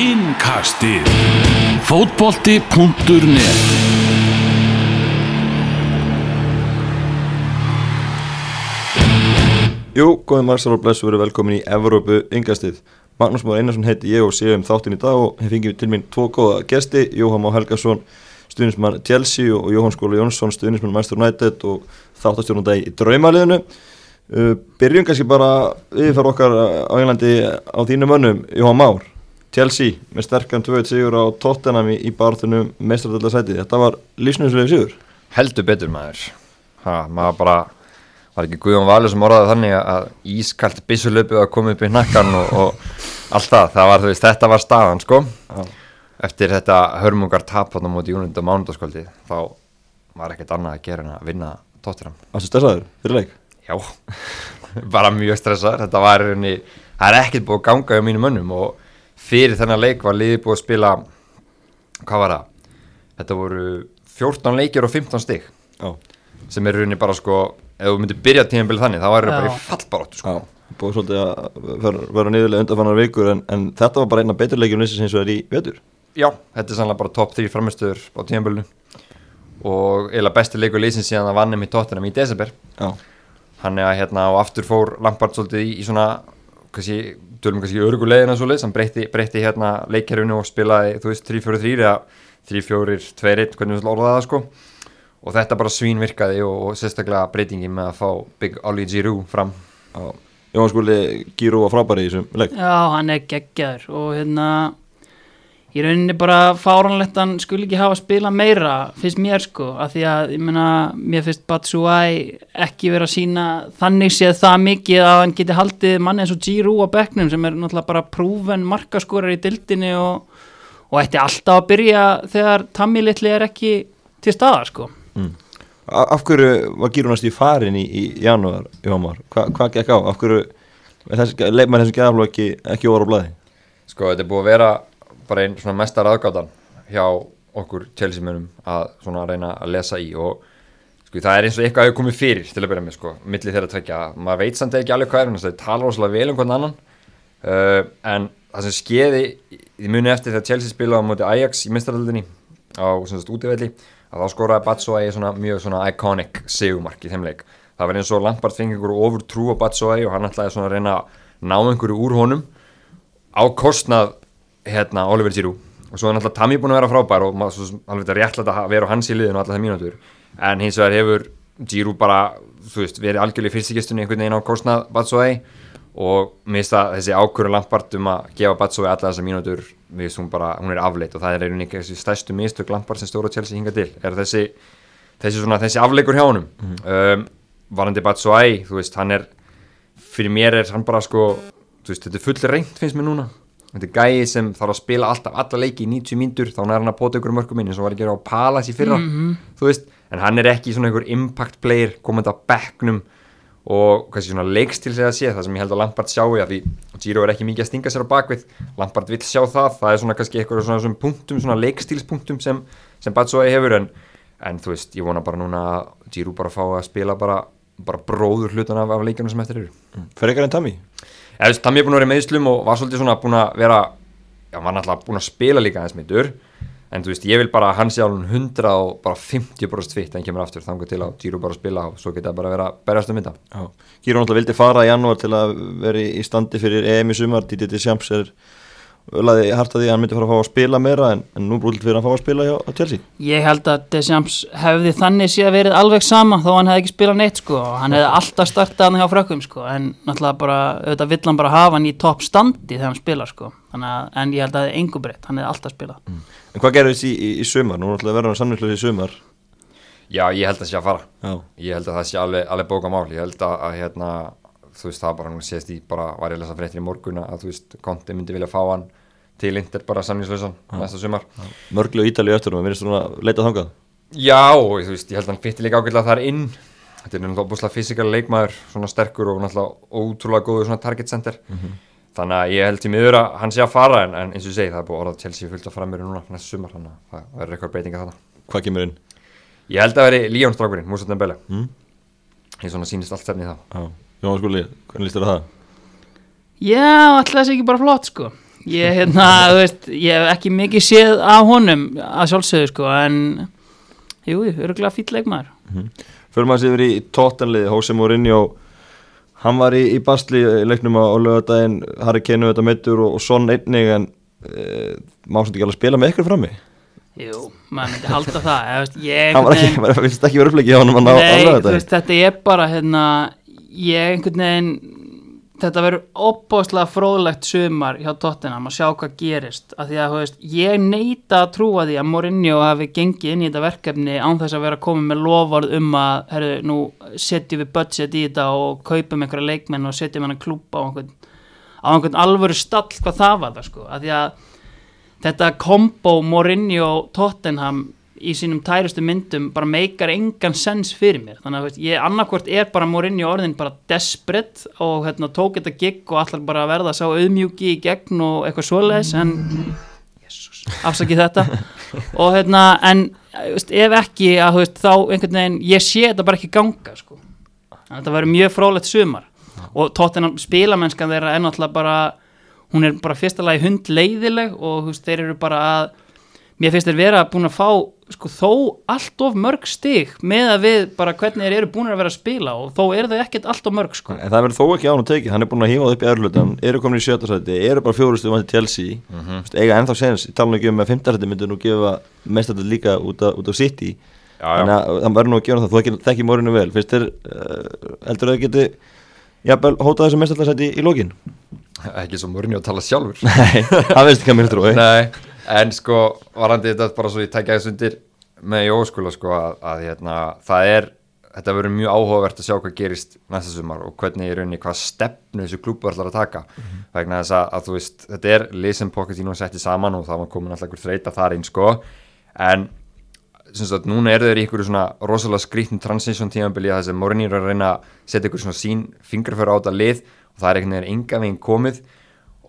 Innkastið Fótbolti.net Jú, góðið margsar og blessu verið velkomin í Evrópu yngastið. Magnús Már Einarsson heiti ég og sé um þáttinn í dag og hef fengið til mín tvo góða gesti, Jóhann Má Helgason, stuðnismann Chelsea og Jóhann Skóla Jónsson, stuðnismann Manchester United og þáttastjórnundagi í draumaliðinu. Uh, byrjum kannski bara yfirfara okkar á Englandi á þínum önnum, Jóhann Már. Chelsea með sterkan 2-1 sigur á Tottenham í, í barðunum mestradöldarsæti. Þetta var lífsnöðslega sigur. heldur betur maður ha, maður bara var ekki Guðjón Valur sem orðaði þannig að ískalt byssulöpu að koma upp í nakkan og, og allt það, það var þú veist, þetta var staðan sko Já. eftir þetta hörmungar tap þarna mútið Júnund á mánudagskvöldi þá var ekkert annað að gera en að vinna tóttiram Þessu stressaður, fyrir leik. já, bara mjög stressar þetta var rauninni, það er ekkert búið að ganga hjá mínum mönnum og fyrir þennan leik var liðið búið að spila hvað var það? þetta voru 14 leikir og 15 stig Já. sem er í rauninni bara sko ef þú myndir byrja tímabilið þannig þá væri það bara í fallbaróttu sko. Já, búið svolítið að vera, niðurlega undanfannar vikur en, en þetta var bara eina betur leikjum lýsins eins og er í vetur. já, þetta er sannlega bara top 3 framistöður á tímabilinu og eiginlega besti leikur leysins síðan að vannum í tóttunum í desember Já, hann er að hérna og aftur fór Lampard svolítið í, í svona kannski, tölum kannski örugulegina svolítið sem breytti, breytti hérna leikkerfinu og spilaði þú veist 3-4-3 eða 3-4-2-1 hvernig við orðaði það sko og þetta bara svín virkaði og, og sérstaklega breytingi með að fá Big Ollie Giroud fram. Jóhann skuli Gíru var frábæri í þessum leik. Já, hann er geggjaður og hérna í rauninni bara fáranlegt hann skuli ekki hafa að spila meira finnst mér sko, af því að ég meina, mér finnst Batshuayi ekki vera að sína þannig séð það mikið að hann geti haldið manni eins og Giroud á bekknum sem er náttúrulega bara prúven markaskorar í dildinni og, og ætti alltaf að byrja þegar Tammy Little er ekki til staðar sko A af hverju var næst í farin í, í janúar, Már? Hva, hvað gekk á? Af hverju leikmann þessum geðaflóð ekki, ekki óra á blæði? sko þetta er búið að vera bara einn svona mestar aðgátan hjá okkur Chelsea-mönum að svona reyna að lesa í og sko það er eins og eitthvað hefur komið fyrir til að byrja með sko, milli þeirra tvekja maður veit samt ekki alveg hvað er, það tala rosalega vel um hvern annan. Uh, en það sem skeiði í muni eftir þegar Chelsea spilaði á móti Ajax í mistaröldinni á svona sagt útivelli að þá skoraði Batshuayi svona mjög svona iconic segumark í þeim leik. Það var eins og Lampard fengi einhverju ofur trú á Batshuayi og hann ætlaði svona að reyna að ná einhverju úr honum á kostnað hérna Oliver Giroud. Og svo er náttúrulega Tammy búin að vera frábær og sem alveg þetta réttlega að vera á hans í liðinu og allar það mínútur. En hins vegar hefur Giroud bara þú veist, verið algjörlega í fyrstikistunni einhvern veginn á kostnað Batshuayi og það þessi ákvörðu Lampard um að gefa Batshuayi allar þessar mínútur við hún bara, hún er afleitt og það er einhvern veginn þessi stærstu mistök Lampard sem stóra Chelsea hinga til. Er þessi, þessi, svona, þessi afleikur hjá honum? Um, varandi Batshuayi, þú veist, hann er fyrir mér er hann bara sko þú veist, þetta er full reynd finnst mér núna þetta er gæi sem þarf að spila alltaf alla leiki í 90 mínútur, þá nær hann að pota ykkur mörgum inn eins og var að gera á Palace í fyrra. Þú veist, en hann er ekki svona einhver impact player komandi á bekknum og kannski svona leikstil segja að sé það sem ég held að Lampard sjáu að því Giro er ekki mikið að stinga sér á bakvið Lampard vill sjá það, það er svona kannski eitthvað svona, svona punktum, svona leikstilspunktum sem, sem Batshuayi hefur en, en þú veist, ég vona bara núna að Giro bara fá að spila bara, bara bróður hlutan af, af leikjunum sem eftir eru. Fyrir ekkert en Tammy? Veist, Tammy er búin að vera í meðslum og var svolítið svona búin að vera já, var náttúrulega búin að spila líka aðeins mittur en þú veist, ég vil bara hann sé alveg 100 og bara 50% fitt en hann kemur aftur þangar til að Giro bara spila og svo geta bara vera að berjast um þetta. Gíru náttúrulega vildi fara í janúar til að vera í standi fyrir EM í sumar, Didi Deschamps er ölaði harta því að hann myndi fara að fá að spila meira en, en nú brúlið fyrir að fá að spila hjá á Chelsea. Ég held að Deschamps hefði þannig séð verið alveg sama þó hann hefði ekki spilað neitt sko og hann hefði alltaf startað hann hjá frökkum sko en náttúrulega bara, auðvitað vill hann bara hafa hann í topp standi þegar hann spilar sko Þannig að, en ég held að það er engu breytt, hann hefði alltaf spilað En hvað gerðist í, í, í sumar? Nú verður hann samvinslega í sumar. Já, ég held að það sé að fara Já. ég held að það sé alveg, alveg bókamál ég held að, að hérna, þú veist það bara hún sést í bara var ég að lesa fréttir í morgun að þú veist Konti myndi vilja fá hann til Inter bara samningslausan næsta sumar Mörglu Ítalíu eftir og mér finnst svona að leita þangað. Já, og þú veist, ég held að hann fytti líka ágætlega þar inn þetta er náttúrulega búslega fysikal leikmaður svona sterkur og náttúrulega ótrúlega góður svona target center þannig að ég held til miður að hann sé að fara en, en eins og ég segi það er búið að orða Chelsea fullt að framöru núna næsta sumar þannig að það verður eitthvað breytinga þarna Hvað kemur inn? Ég held að veri Líón strákurinn, Musa Dembele Mm. ég svona sýnist allt sefni í það Já. Jóhann skuli, hvernig líst þér á það? Já, alltaf þessi ekki bara flott sko ég, hérna, þú veist, ég hef ekki mikið séð af honum að sjálfsögðu sko en jú, örgulega fýll leikmaður. Fyrir maður sér yfir í tóttanliði Hósi Mourinho. Hann var í, í basli í leiknum á, á lögadaginn Harry Kane þetta meittur og, og Son einnig en e, má svolítið ekki alveg spila með ykkur frammi? Jú, maður myndi halda það ég, hann var ekki, maður finnst ekki verið upplegið á hann á, á Nei, þú lögadaginn veist, þetta er bara hérna, ég einhvern veginn þetta verður opbóðslega fróðlegt sumar hjá Tottenham að sjá hvað gerist af því að, þú veist, ég neita að trúa því að Mourinho hafi gengið inn í þetta verkefni án þess að vera komið með lofarð um að, herru, nú setjum við budget í þetta og kaupum einhverja leikmenn og setjum hann að klúpa á einhvern, á einhvern alvöru stall hvað það var það, sko, af því að þetta kombo Mourinho Tottenham í sínum tærustu myndum bara meikar engan sens fyrir mér. Þannig að veist, ég annarkvort er bara Mourinho orðin bara desperate og hérna, tók þetta gig og allar bara að verða sá auðmjúki í gegn og eitthvað svoleiðis en Jesus, afsakið þetta. Og hérna en veist, ef ekki að veist, þá einhvern veginn ég sé þetta bara ekki ganga sko. að þetta verður mjög frálegt sumar. Og tóttina spilamennskan þeirra er náttúrulega bara hún er bara fyrsta lagi hundleiðileg og þeir eru bara að mér finnst þeir vera búin að fá sko, þó allt of mörg stig með að við bara hvernig þeir eru búin að vera að spila og þó eru þau ekkert allt of mörg sko. en það verður þó ekki án og tekið, hann er búin að hífa það upp í erlutan eru komin í sjötta sæti, eru bara fjórustu vanti Chelsea, mm -hmm. eiga ennþá sens ég tala nú ekki um að fymta sæti myndir nú gefa mestallið líka út, á City. Já, já. þannig að það verður nú að gera það. Þú ekki, þekki morinu vel, finnst þér uh, heldur að það geti jafnvel hótað þessu mestallasæti í lokin? Ekki svo mörni að tala sjálfur. Nei, það veist ekki að mér trúi. Nei, en sko varandi þetta bara svo ég tækja þess undir með jóskula sko að, að hérna, það er þetta verður mjög áhugavert að sjá hvað gerist næsta sumar og hvernig í rauninni hvað stefnu þessu klúbu ætlar að taka. Vegna þess að, að þú veist, þetta er leysin Pochettino setti saman og það var komin alltaf einhver þreita þar inn sko. En sem sagt, núna eru þeir í ykkur svona rosalega skrítnum transition tímabili að þessi Mourinho er að reyna að setja ykkur svona sín fingraföru á þetta lið og það er einhvern veginn enga veginn komið.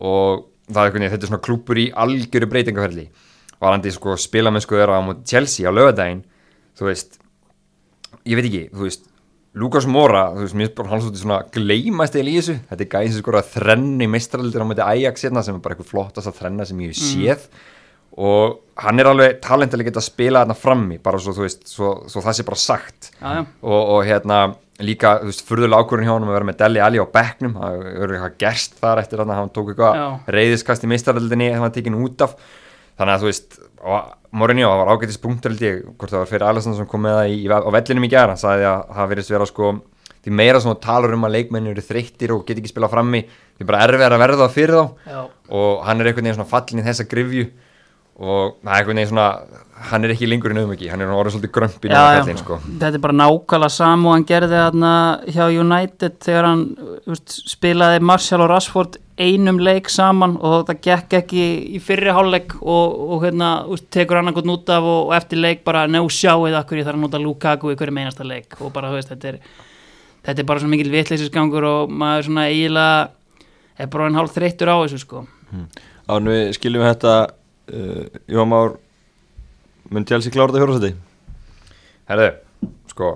Og það er einhvern veginn, þetta er svona klúpur í algjöru breytingaferli. Varandi sko spilamennsku þeirra á móti Chelsea á lögadaginn þú veist, ég veit ekki þú veist, Lukas Mora þú veist, mér hans út í svona gleymast eða í þessu. Þetta er gæðin sem skor að þrenni mestraldur á móti Ajax hérna sem er bara eitthvað flottast að þrenna sem ég hef séð. Og hann er alveg talentileg að geta að spila þarna frammi bara svo, þú veist, svo, svo það sé bara sagt. Já, já. og, og hérna líka, þú veist, furðulega ákvörðin hjá hann að vera með Deli Ali á bekknum, það eru eitthvað gerst þar eftir að hann tók eitthvað reyðiskast í meistaröldinni, það var tekin út af. Þannig að þú veist, og Mourinho það var held ég, hvort það var fyrir Alisson sem kom með það í, í, á vellinum í gera hann sagði að það verðist vera sko því meira sem þú talar um að leikmenni eru þreyttir og get ekki spila frammi, því bara erfið að verða það fyrir þá. Já. og hann er einhvern veginn svona fallin í þessa grifju og það er einhvern veginn svona hann er ekki lengur en auðmiki, hann er orðið svolítið grömpin sko. þetta er bara nákvæmlega sam og hann gerði þarna hjá United þegar hann úst, spilaði Martial og Rashford einum leik saman og það gekk ekki í fyrri hálfleik og, og hérna, úst, tekur hann eitthvað út af og, og eftir leik bara ná sjáið akkur ég þarf að nota Lukaku í hverju meinasta leik. Og bara, veist, þetta er þetta er bara svona mikil vitleysisgangur og maður svona eiginlega er bara en hálf þreyttur á þessu sko. Ánum við skiljum þetta uh, Jóhann Már mun Chelsea klára þetta fjórasæti Herðu, sko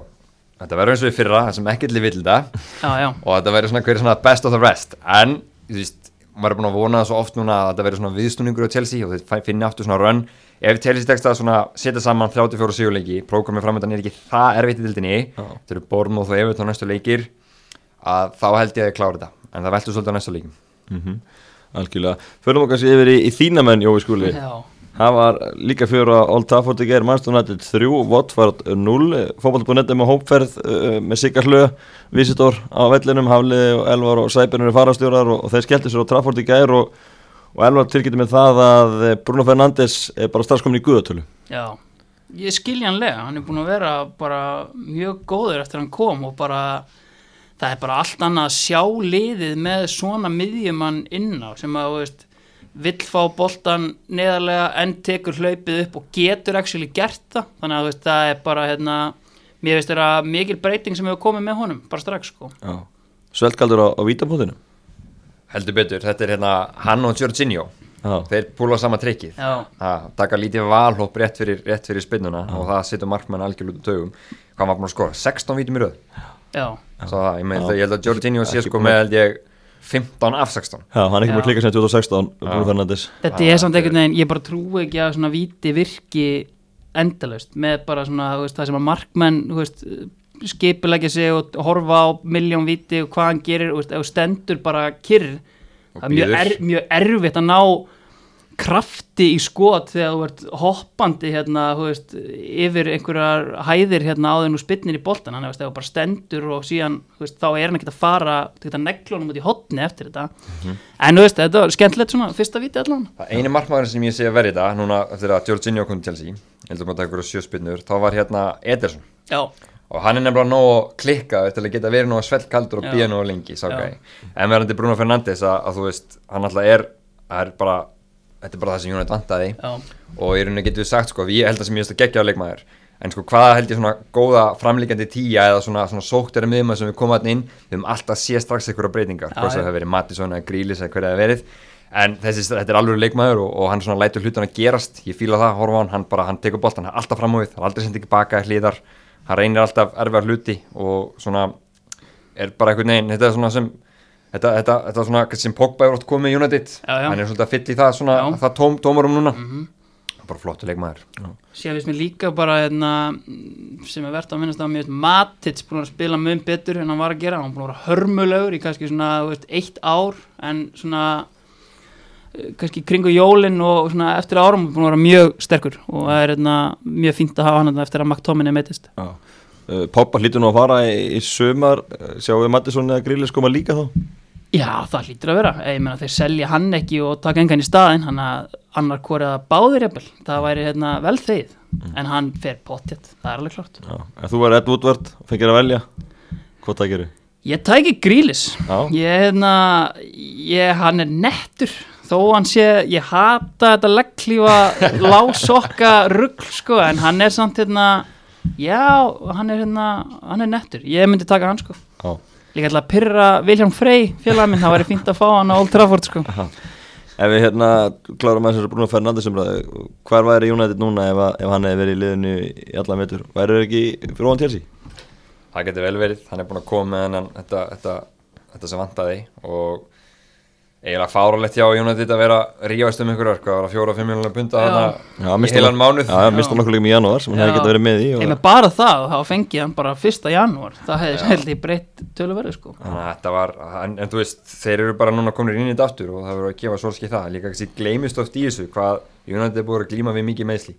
þetta verður eins og við fyrra, það sem ekkert lið vill þetta já, já, og þetta verður svona hver er svona best of the rest? En, þú veist, maður er búin að vona svo oft núna að þetta verður svona viðstunningur á Chelsea og þeir finni aftur svona run ef Chelsea tekst að svona setja saman 34 sigurleiki, prógramið framöndan er ekki það erfitt í dildinni, þetta eru Bournemouth og Everton næstu leikir að þá held ég að klára þetta, en það veldur svolítið á næstu leikim mm Algjörlega. Förum okkar sér yfir í, í þínamenn Jói skúli. Já. Það var líka fyrir að Old Trafford í gerð United 3, Watford 0 Fótballbúinett með hópferð uh, með Siggar Hlö, Visitor á vellinum. Hafliði og Elvar og Sæbjörn eru farastjórar og, og þeir skellti sér á Trafford í gerð og, og Elvar tilkynnti með það að eh, Bruno Fernandes er bara strax komin í guðatölu. Já, ég skiljanlega, hann er búin að vera bara mjög góður eftir hann kom og bara það er bara allt annað að sjá liðið með svona miðjumann inn á sem að, þú veist, vill fá boltan neðarlega en tekur hlaupið upp og getur actually gert það. Þannig að þú veist, það er bara hérna, mér veist þeirra mikil breyting sem hefur komið með honum, bara strax sko. Sveltkaldur á, á vítabúðinu heldur betur, þetta er hérna hann og Jorginho, Já, þeir púla sama trikkið. Já, að taka lítið valhóp rétt fyrir, rétt fyrir spinnuna og það setur markmann algjörlega út á tögum hvað var búin að skora, 16 vítum í röð. Já, það, ég, með, Já. ég held að Jorginho sé sko með held ég 15 af 16 Já, hann er ekki Já. múin að klika sem 2016 Bruno Já. Fernandes þetta er samt er- einhvern veginn, ég bara trúi ekki að svona víti virki endalaust með bara svona, þú veist, það sem að markmenn þú veist, skipilegja sig og horfa á miljón víti og hvað hann gerir og þú stendur bara kyrr það er mjög, er, mjög erfitt að ná krafti í skot þegar þú ert hoppandi hérna, þú veist, yfir einhverjar hæðir hérna áður nú spinnir í boltan hann ef þú bara stendur og síðan þú veist, þá er hann ekkert að fara að neglunum út í hotni eftir þetta. En þú veist, þetta var skemmtilegt svona fyrsta viti allan. Það eini markmaður sem ég sé að verði þetta núna eftir að Jorginho kom til Chelsea ég heldur að taka ykkur sjöspinnur þá var hérna Ederson. Já, og hann er nefnilega nógu klikkað til að geta verið nógu svellkaldur og býja nógu lengi en verðandi Bruno Fernandes að, að þú veist hann alltaf er, er bara þetta er bara það sem Jónætt vantaði. Og í rauninni getur við sagt sko, ég held að sem ég veist að gegja á leikmaður en sko hvaða held ég svona góða framlíkjandi tíja eða svona, svona sóktæra miðum sem við komum að inn, við höfum alltaf sé strax einhverja breytingar, hvort sem það hefur verið Mattisson eða Grílis eða hverja það hefur verið. En þessi, þetta er alveg leikmaður og, og hann svona lætur hlutan að gerast, ég fíla það, horfa hann. Hann bara, hann tekur boltan, hann er alltaf fram á við. Hann er aldrei sendið ekki baka hlýðar, hann reynir alltaf erfiðar hluti og svona er bara einhvern veginn, þetta er svona sem þetta, þetta, þetta er svona sem Pogba er oft komið í United, hann er svolítið að fylla í það svona, það tóm, tómarum núna. Mhm. bara flottu leikmaður. Síðan finnst mér líka bara hérna, sem er verðt að minnast á mér Matits búin að spila mun betur en hann var að gera, hann búin að vera hörmulegur í kannski svona, þú veist, eitt ár en svona eh, kannski kringu jólin og svona eftir árum búin að vera mjög sterkur og það er hérna, mjög fínt að hafa hann þarna eftir að McTominay meitist Já. Uh, Poppa hlýtur nú að fara í, í sumar. Uh, Sjáum við Mattisson eða Grillis koma líka þá Já, það hlýtur að vera, ég meina þeir selja hann ekki og taka engan í staðinn, hann að annar hvori að báðir jafnvel, það væri hérna vel þegið, en hann fer pottjett, það er alveg klart. Já. Ef þú var Ed Woodward og fengir að velja Hvað það gerir? Ég tæki grílis, ég hérna, ég, hann er nettur, þó hann sé, ég hata þetta legglífa lásokka rugl sko, en hann er samt hérna, já, hann er hérna, hann er nettur, ég myndi taka hann sko. Já. Líka ætla að pyrra Vilhelm Frey félag minn, það væri fínt að fá hann á Old Trafford sko. Ef við hérna klárum að þessari Bruno Fernandes umræðu Hvar væri United núna ef, að- ef hann hefði verið í liðinu í allan veitur Væri þeir ekki fyrir ofan Chelsea? það getur vel verið, hann er búin að koma með hennan þetta, þetta, þetta sem vantaði og eiginlega fáralegt hjá United að vera að rífast um ykkur hvað var að fjóra, fimm miljonar punta þarna heilan mánuð. Já, mista okkur leikum í janúar sem hann hefði Já. getað verið með í og, með bara það, þá fengi hann bara fyrsta janúar, það hefði held ég breytt töluverðu sko. að þetta var, en, en þú veist þeir eru bara núna komin inn í þetta aftur og það verður að gefa svolskið það, líka kannski gleymist oft í þessu hvað United er búin að glíma við mikið meðsli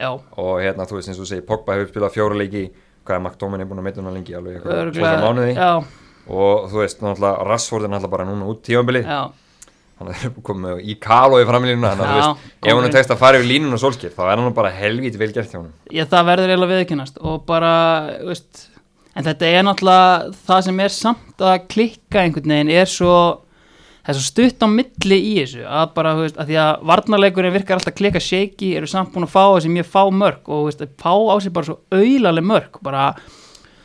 Já, og hérna þú veist eins og þú segir Pogba hefur spilað fjóra leiki hvað er McDominay búin að meita hana lengi alveg eitthvað já, og þú veist náttúrulega Rashford er náttúrulega bara núna út tímabili. Já, hann er komið í kalo í framlínuna þannig að þú Já, veist, ef er tekst að fara yfir línuna sólskir þá er hann bara helvítið vel gert hjá hann ég, það verður eiginlega viðkynast og bara, veist, en þetta er náttúrulega það sem er samt að klikka einhvern veginn er svo, það er svo stutt á milli í þessu, að bara, þú veist, að því að varnarleikurinn virkar alltaf klikka shaky, eru samt búin að fá þessi mjög fá mörg og, veist,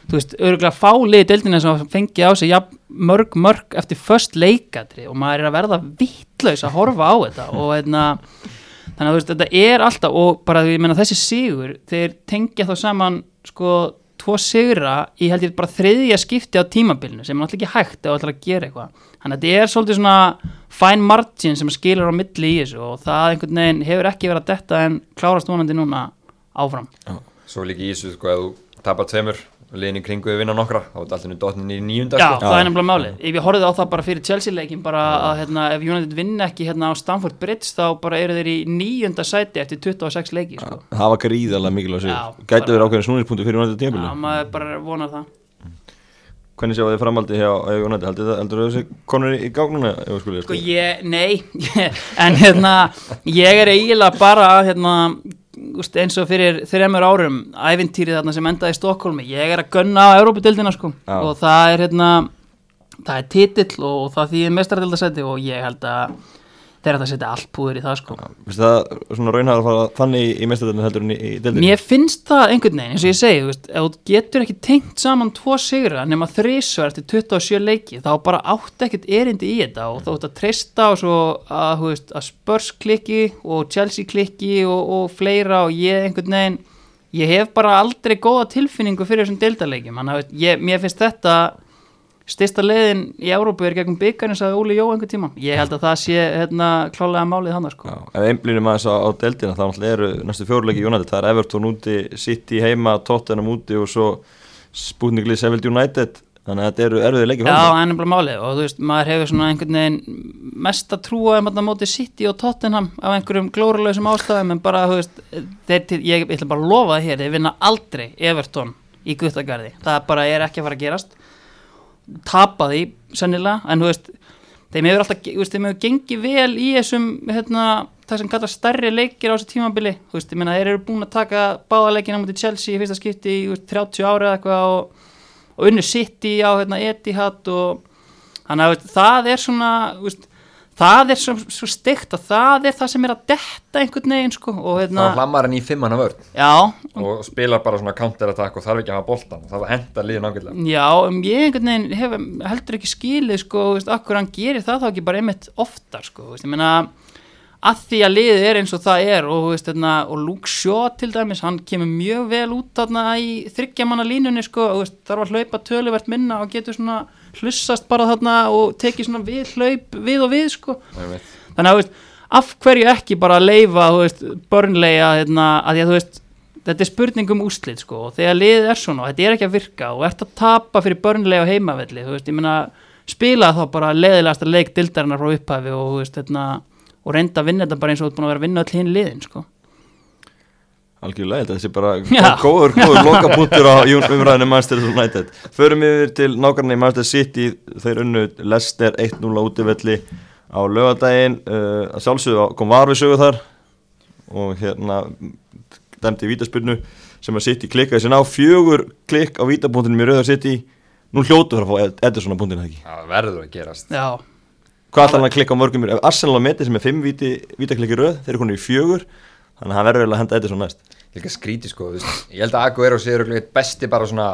þú veist, örgulega fálið í deildina sem fengi á sig ja, mörg mörg eftir först leikatri og maður er að verða vittlaus að horfa á þetta og hérna þannig að þú veist, þetta er alltaf og bara, ég meina þessi sigur, þeir tengja þá saman, sko, tvo sigra í held ég bara þriðja skipti á tímabilinu sem er náttúrulega ekki hægt ef það ætlar að gera eitthvað. Þannig að þetta er svolítið svona fine margin sem skilur á milli í þessu og það einhvern veginn hefur ekki verið að detta en klárast vonandi núna áfram. Svo líka í þessu sko að þú tapar tveimur liðin í kringu við vinna nokkra þá er þetta alltaf dotnin í nýjunda Já, sko. það er nefnilega málið. Ef ég horfið á það bara fyrir Chelsea-leikin bara að hérna, ef United vinna ekki hérna á Stamford Bridge þá bara eru þeir í níunda sæti eftir 26 leiki sko. það var gríðarlega mikilvæg Já, sigur Gæti verið ákveðin snúningspunktu fyrir United Já, tímabili maður bara vonar það. Hvernig sjáu þið framhaldi hjá hjá United? Heldur það, heldur það þessi konur í gágnuna? Sko ég, nei, en hérna, ég er eiginlega bara hérna, úst, eins og fyrir þreymur árum, ævintýrið þarna sem endaði í Stokkólmi, ég er að gunna á Európa-dildina sko Já. og það er hérna, það er titill og það þýðir mestaradildasæti og ég held að þeir ætla að setja allt púður í það sko. Vistu það svona raunhæður að fara þannig í mestardöldin heldur en í, í deildinni? Mér finnst það einhvern veginn, eins og ég segi, þú veist, ef þú getur ekki tengt saman tvo sigra nema þrísvar eftir 27 leiki, þá bara átt ekkert erindi í þetta og þá átt að treysta og svo að, þú veist, að Spurs klikki og Chelsea klikki og, og fleira og ég einhvern veginn, ég hef bara aldrei góða tilfinningu fyrir þessum ég, mér finnst þetta styrsta leiðin í Európu er gegn byggarinn sagði Óli Jó einhvern tíma. Ég held að það sé hérna klálega málið hann sko. Ef einblýnum aðeins á, á deildina þá eru næstu fjóruleiki United, það er Everton úti City heima, Tottenham úti og svo Sputnik Lið Seville United. Þannig að þetta eru erfiði leiki Já, er nefnilega málið. Og þú veist, maður hefur svona einhvern veginn mest að trúa um að móti City og Tottenham af einhverjum glórulausum ástæðum en bara, þú veist, þeir, ég, ég ætla bara að lofa það hér, þeir vinna aldrei Everton í guttagarði, það bara er ekki að fara að gerast tapa því, sennilega, en þú veist þeim hefur alltaf, þú veist, þeim hefur gengið vel í þessum, hérna það sem kallar stærri leikir á þessu tímabili. Þú veist, ég meina, þeir eru búin að taka báða leikina mútið Chelsea í fyrsta skipti í þú veist, 30 ára eitthvað og, og unnu City á hérna, Etihad og þannig að það er svona þú veist, það er svo, svo stygt að það er það sem er að detta einhvern veginn sko, og hérna, þá hlammar hann í fimmana vörn. Já, og spilar bara svona counter-attack og þarf ekki að hafa boltan það var henda liðin ágætlega Já, um, ég einhvern veginn hef heldur ekki skilið sko, veist, akkur hann gerir það þá ekki bara einmitt oftar sko, veist, ég meina að því að liðið er eins og það er og, veist, þarna, og Luke Shaw til dæmis hann kemur mjög vel út þarna í þryggjamanna línunni sko, og, þarf að hlaupa töluvert minna og getur svona hlussast bara þarna og tekið svona við hlaup við og við sko þannig að veist, af hverju ekki bara að leifa, veist, börnlega hérna, að að veist, þetta er spurning um úslit sko, og þegar liðið er svona og þetta er ekki að virka og ert að tapa fyrir börnlega á heimavelli, meina spila þá bara leiðilegasta leik dildarinnar frá upphafi og hérna og reynda að vinna þetta bara eins og þú ert búin að vera að vinna öll hinn liðin sko. Algjörlega, þetta sé bara góður, góður lokapunktur á umræðinu Manchester United. Förum yfir til nákvæmlega í Manchester City, þeir unnu Leicester 1-0 á útivelli á lögadaginn, uh, að sjálfsögðu kom var við sögu þar og hérna dæmdi í vítaspyrnu sem að City klikkaði sér ná fjögur klikk á vítapunktinum í Rauðar City, nú hljótu fyrir að fá Ederson á punktinu það ekki. það verður að gerast. Já, Hvað ætlar hann að klikka á mörgum Arsenal á meti sem er fimm víti, vítaklikki röð, þeir eru konið í fjögur, þannig að hann verður vel að henda Ederson næst. líka skríti sko, þú veist, ég held að Aguero sé örugglega einn besti bara svona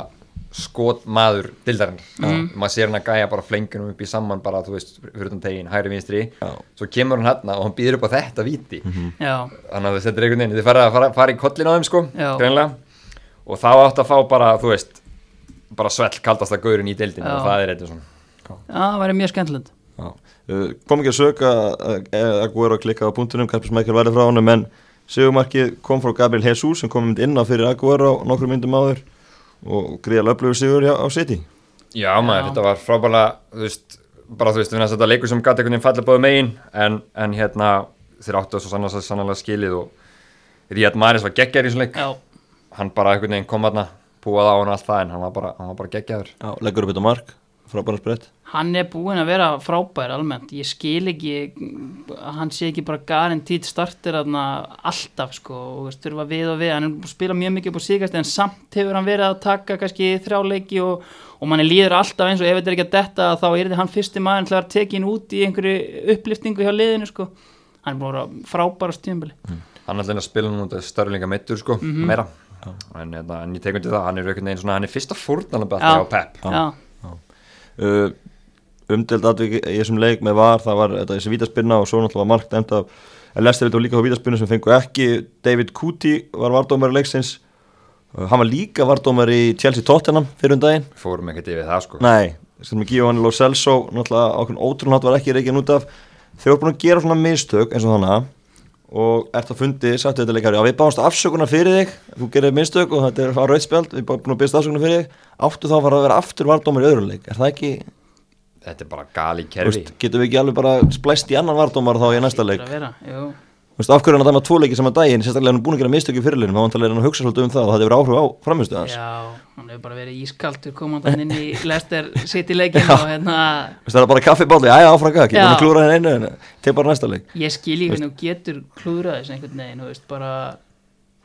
skotmaður dildarinn, mm. maður sér hann að gæja bara flengunum upp í saman bara, þú veist, fyrir utan tegin, hægri vinstri, Já. svo kemur hann hérna og hann býður upp á þetta víti, já, þannig að þú veist, þetta er einhvern veginn, þið fara að fara, fara í kollin á þeim sko, og þá átt að fá bara, þú veist, bara svell kaldasta gaurin í dildinu Já. og það er eitthvað svona. já, það væri mjög skemmtilegt Já. Uh, kom ekki að söka að Aguero klikkað á punktunum, Karpis Mækjál væri frá honum en Sigurmarkið kom frá Gabriel Jesus sem kom mynd inn á fyrir Aguero nokkru myndum áður og gríðal upplöfu Sigur á, á City Já, maður, Já. þetta var frábæla, þú veist, bara þú veist, þetta leikur sem gæti einhvern veginn falla báðu megin, en, en hérna, þeir áttu þessu sannlega, sannlega skilið og Ríad Maris var geggjar í þessum leik, Já, hann bara einhvern veginn kom aðna, púað á hann allt það, en hann var bara, hann var bara geggjaður. Já, leggur upp þetta mark, frábæra sprett hann er búinn að vera frábær almennt, ég skil ekki hann sé ekki bara garantít startir alltaf sko og þurfa við og við, hann er búinn að spila mjög mikið upp á síkast en samt hefur hann verið að taka kannski þrjá leiki og, og manni líður alltaf eins og ef þetta er ekki að detta þá er þetta hann fyrsti maður til að tekin út í einhverju uppliftingu hjá liðinu sko. Hann er búinn að vera frábær á stjumбili Hann er alltaf að spila nú þetta störlinga meittur, sko, meira, en, hérna, en ég tekum til það, hann er svona, hann er fyrsta fórnalabætti Já. á Pep. Já, umdelt atvik í þessum leik með var, það var þetta þessi vítaspinna og svo náttúrulega var dæmt af en Lester vildi líka á vítaspinnu sem fengu ekki. David Kuti var vardómari leiksins. Uh, hann var líka vardómari í Chelsea Tottenham fyrir um daginn. Fórum ekkert yfir það, sko. Nei, sem er Giovanni Lo Celso náttúrulega ákveðin ótrúin hatt var ekki reygin út af. Þau voru búin að gera svona mistök eins og þannig og ert að fundi, sagtu þetta leikari já við báðumst afsökunar fyrir þig. Þú gerir mistök og þetta er á rauðspjald við báðum að byrja afsökunar fyrir þig. Áttu þá að fara að vera aftur vardómar í öðru leik? Er það ekki, Þetta er bara gali þú kerfi. getum við ekki alveg bara splæst í annan vardómar þá í næsta leik? það er að hverju er hann að dæma tvo leiki saman daginn? Sérstaklega er hann búin að gera mistök í fyrirlinum þá er hann að hugsa svolítið um það. Og það hefur áhrif á Já, hann hefur bara verið ískaldur komandan inn í Leicester City leikin og hérna það er bara kaffibáli, já já áfram gæk, ég er búin Já. að klúra henni einu en teg bara næsta leik. Ég skil í hvernig þú getur klúðrað þess einhvern veginn, þú veist, bara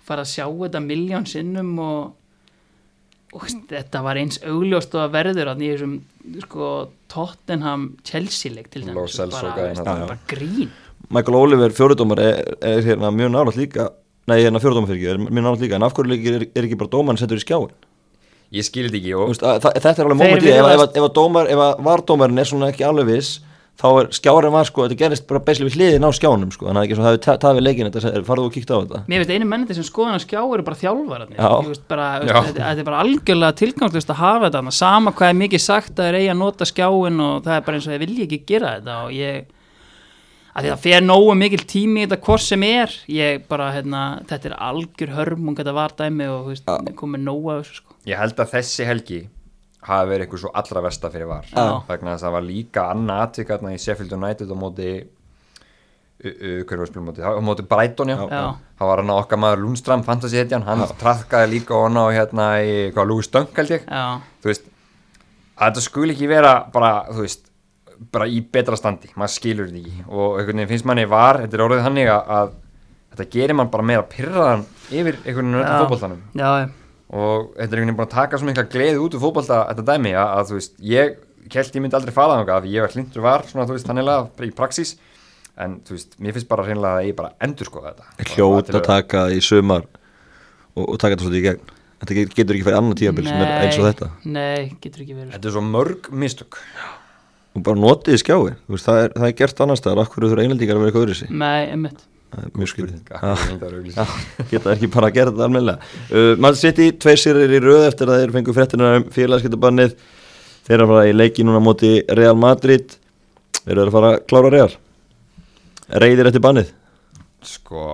fara að sjá þetta miljón sinnum og, og veist, þetta var eins augljóst og að verður að í þessum sko, Tottenham Chelsea leik til dæmis, bara, veist, þarna. bara grín. Michael Oliver, fjóruðdómar, er, er hérna mjög nálægt líka Nei, hérna fjóruðdómar fyrir ekki, er mjög nálægt líka En af hverju leikir er, er ekki bara dómarinn settur í skjáin Ég skil þetta ekki Þú og veist, að, það, Þetta er alveg í, ef, ef, ef, að dómar, ef að vardómarinn er svona ekki alveg viss þá er skjárin var sko, þetta gerist bara besli við hliðin á skjánum sko, þannig að ekki svo það hefur tafið leikin þetta farðu og kíkta á þetta. Mér veist einu menniti sem skoðan að skjá eru bara veist, þetta, þetta er bara algjörlega tilgangslust að hafa þetta þarna. sama hvað er mikið sagt að þeir eigi að nota skjáin og það er bara eins og þeir vilja ekki gera þetta og ég að því það fer nógu mikil tími í þetta hvort sem er. Ég bara, hérna, þetta er algjör hörmung þetta var dæmi og komið nógu af þessu sko Ég held að þessi helgi hafi verið eitthvað svo allra versta fyrir var. Já. vegna þess að það var líka annað atvik þarna í Sheffield United á móti uh, uh, hverju var á móti, á móti Brighton já, Já. það var hann okkar maður Lundstram fantasy hetjan, hann trafkaði líka og hann á hérna í, hvað, Louis Dunk held ég. Já, þú veist, að þetta skuli ekki vera bara, þú veist bara í betra standi, maður skilur þetta ekki. Og einhvern veginn finnst manni var, þetta er orðið þannig að, að þetta gerir mann bara meira pyrraðan yfir einhvern veginn Já. fótboltanum. Já, og þetta er einhvern veginn búin að taka svo mikla gleði út úr fótbolta þetta dæmi að, að þú veist, ég held ég myndi aldrei fara þangað af því ég var hlindur var svona þú veist þannig í praxís. En þú veist, mér finnst bara hreinlega að ég bara endur skoða þetta hljóta Bara að taka í sumar og, og taka þetta svolítið í gegn. Þetta get- getur ekki fyrir annan tíabil sem er eins og þetta. Nei, getur ekki verið. Þetta er svo mörg mistök. Og bara notið skjái, þú veist, það er, það er gert annars staðar, akkur þurfa mjög. Já, geta ekki bara að gera þetta almennilega? Uh, mann sitt í tveir sérir í röð eftir að þeir fengu fréttina um félagskiptabannið þeir eru að fara í leiki núna á móti Real Madrid. Þeir eru að fara að klára Real? Reyðir eftir bannið? Sko,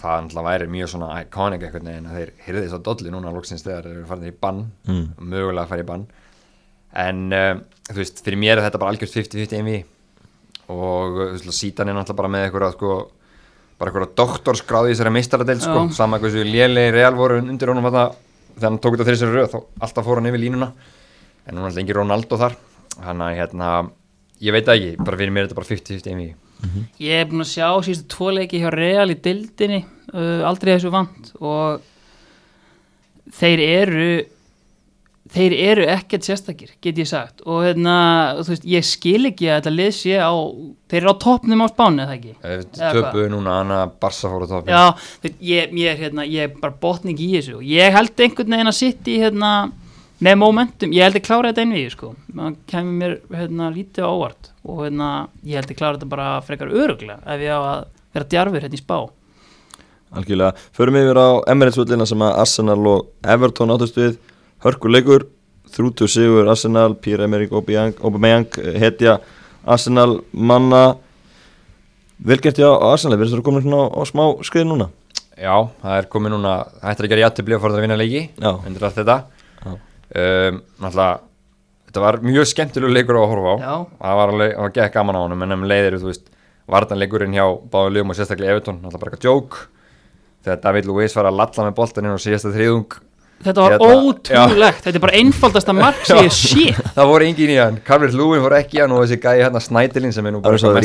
það náttúrulega væri mjög svona iconic eitthvað að þeir hyrði þess að dolli núna loksins þegar þeir eru farin í bann. Mm. mögulega fara í bann. En um, þú veist, fyrir mér er þetta bara algjört 50-50 einvi og þú veist, sítan er náttúrulega bara með eitthvað sko, bara eitthvað doktorskráði í þessari meistaradeild sko, Já. sama hversu lélegi real voru undir honum þarna þegar hann tók þetta þessari röð þá alltaf fór hann yfir línuna. En núna er lengi Ronaldo þar. Hann að hérna, ég veit það ekki bara fyrir mér er þetta bara 50-50 einvi Ég er búin að sjá síðustu tvo leiki hjá Real í dildinni uh, aldrei þessu vant. Og þeir eru þeir eru ekkert sérstakir get ég sagt. Og hérna, þú veist, ég skil ekki að þetta lið sé á þeir eru á toppnum á spánu, eða ekki? Töpuðu núna hann að Barca fór á toppin Já, veist, ég, ég, hérna, ég er bara botning í þessu. Ég held einhvern veginn að sitt í hérna, með momentum, ég held að klára þetta einvið sko, það kemur mér hérna, lítið á óvart. Og hérna, ég held að klára þetta bara frekar öruglega ef ég á að vera djarfur hérna í spá. Algjörlega, förum yfir á Emirates að og hörkuleikur, þrútu sigur Arsenal, Pierre-Emerick Aubameyang, Aubameyang eh, hetja Arsenal manna velgert já á Arsenal, verður þú komin svona á, á smá skrið núna? Já, það er komið núna hættir að gera jættibli og fór það að vinna leiki Já. undir allt þetta Já. um, Náttúrulega Þetta var mjög skemmtilegu leikur að horfa á Já. Það var alveg, það var gekk gaman á honum en um leiðir, þú veist, vartanleikurinn hjá báðu liðum og sérstaklega Evertón, náttúrulega bara eitthvað djók þegar David Luiz var að lalla með boltan inn á síðasta þriðung Þetta var Hérna, ótrúlegt, þetta er bara einfaldasta mark sem ég sé Það voru engin í hann, Calvert Lúin fór ekki í hann og þessi gæi hérna Snædilin sem er nú Það er svo að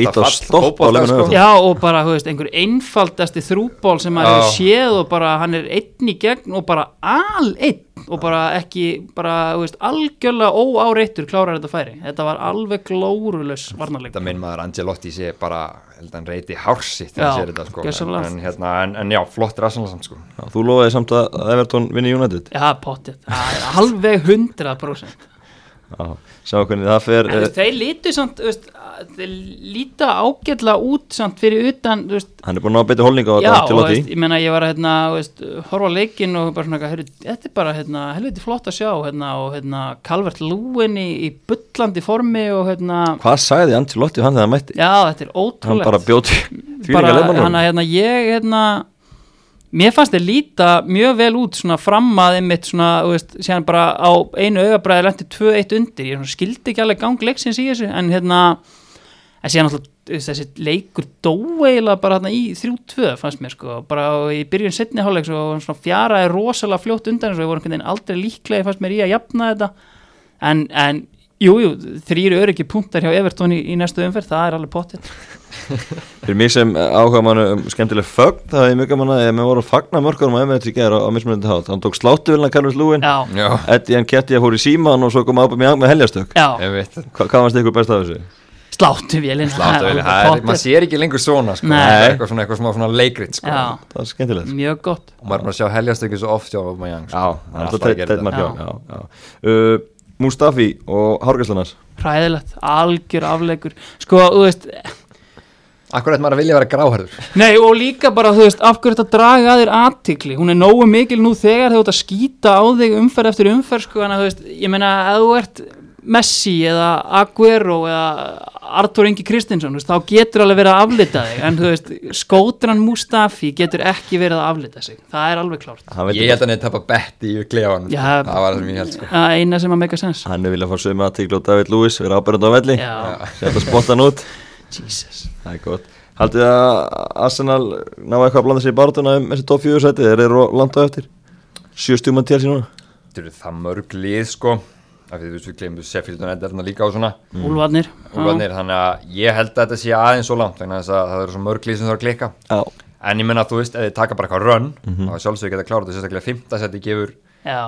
eftir. Já og bara, þú veist, einhver einfaldasti þrúból sem maður séð og bara hann er einn í gegn og bara al einn og bara ekki, bara, þú veist, algjörlega óáreittur klárar þetta færi. Þetta var alveg glórulös varnarleik. Þetta minn maður Angelotti sé bara held að hann reyti hársi þegar Já, hann sér þetta sko. en, hérna, en, en já, flott rassanlega samt sko. Já, þú lofaði samt að Everton vinni United Já, er alveg 100%. Já, sjá hvernig það fer eh, þeir lítu samt, þú veist, þeir líta ágætlega út samt fyrir utan, veist, Hann er búin að ná betri holning á Já, þetta til og veist, ég meina ég var að hérna, veist, horfa á leikinn og bara svona, heyrðu, þetta er bara hérna, helviti flott að sjá hérna, og hérna, Calvert Lúin í, í bullandi formi og hérna, Hvað sagði Ancelotti hann þegar hann mætti? já, þetta er Hann ótrúlegt bara bjóti því bara, leikmannum hann að hérna, ég hérna, mér fannst þeir líta mjög vel út svona fram að einmitt svona, þú veist, síðan bara á einu augabræði lendi 2-1 undir, ég svona skildi ekki alveg gang leiksins í þessu, en hérna en síðan alltaf þessi leikur dó eiginlega bara hérna í 3-2 fannst mér sko, bara í byrjun setni hálfleiks og svona fjaraði rosalega fljótt undan þessu og voru einhvern veginn aldrei líklega fannst mér í að jafna þetta. En, en jú, jú, þrýri öryggi punktar hjá Evertón í, í næstu umferð, það er alveg pottitt Fyrir mig sem áhuga mann um skemmtileg fögn það er mjög gaman að ég með voru að fagna mörgurum á Emirates í gerð á, á mismunandi hát hann tók sláttuvilna Carlos Lúin Já, Já, Eddie Nketiah fór í síman og svo kom ábæð með, með heljastök já, ég veit Hva, Hvað varst ykkur best af þessu? Sláttu vélinn Sláttu vel, það er, maður sér ekki lengur svona sko. Er eitthvað svona, eitthvað smá svona leikrit sko. Það er skemmtilegt. Mjög gott. Og maður er bara að sjá heljast ekki svo oft sko. Já, er er. Uh, Mustafi og Hárgæslanar hræðilegt, algjör afleikur. Sko, þú veist, Akkur ætti maður að vilja vera gráhærður. Nei og líka bara, þú veist, af hverju þetta draga að þér aðtikli, hún er nógu mikil nú þegar þú ert að skýta á þig umferð eftir umferð, sko, en að þú veist, ég meina að þú ert Messi eða Aguero eða Artur Ingi Kristinsson, þá getur alveg verið að aflita þig, en þú veist, skótran Mustafi getur ekki verið að aflita sig, það er alveg klárt. Ég held að hann hefði tapað betti í sko. Það var það sem ég held sko. Eina sem að make a sense. Hann er viljað fá sömu aðtíkla og David Lewis vera ábærandi á velli Já, Sett að spotta hann út Jesus. Það er gott Haldið að Arsenal ná eitthvað að blanda sér í barðuna um þessi top 4 sæti Þeir eru landa eftir Sjö stjúman til síðan Þetta eru það mörg lið sko af því þú veist við glemum Sheffield United þarna líka á svona. Úlfarnir. úrvarnir, þannig að ég held að þetta sé aðeins svo langt þess að það eru svo mörg lið sem þarf að klikka. Já. En ég menna að þú veist, ef þið taka bara eitthvað run þá sjálfsögur geta klára þetta sérstaklega fymta seti gefur.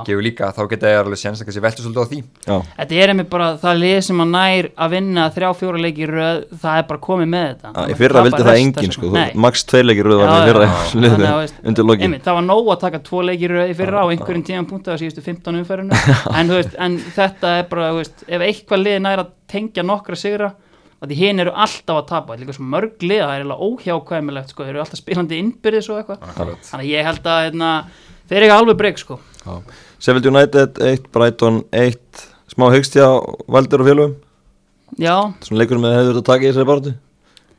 Gefur líka, þá geta ég alveg séns að kannski veltu svolítið á því. Já. Þetta er einmitt bara það lið sem að nær að vinna þrjá fjóra leiki í röð, það er bara komið með þetta. Já, Í fyrra vildi það enginn sko. Nei. þú- Max tveirleikir röð var Já, í fyrra að, veist, undir lokin. einmitt, það var nóg að taka tvo leiki í röð í fyrra á einhverjum tíðan punktu á síðustu 15 umferðinu en, en þetta er bara, veist, ef eitthvað lið nær að tengja nokkra sigra og því hinn eru alltaf að tapa, þetta er líka svo mörg lið það er eiginlega óhjákvæmilegt, sko, þeir eru alltaf spilandi innbyrðis og eitthvað, þannig að ég held að hérna, þeir eru alveg breyk, sko Sheffield United 1, Brighton 1 Smá hyggstja Valdur og félögum? Já, Svona leikur með hefur þetta taka í þessari barðu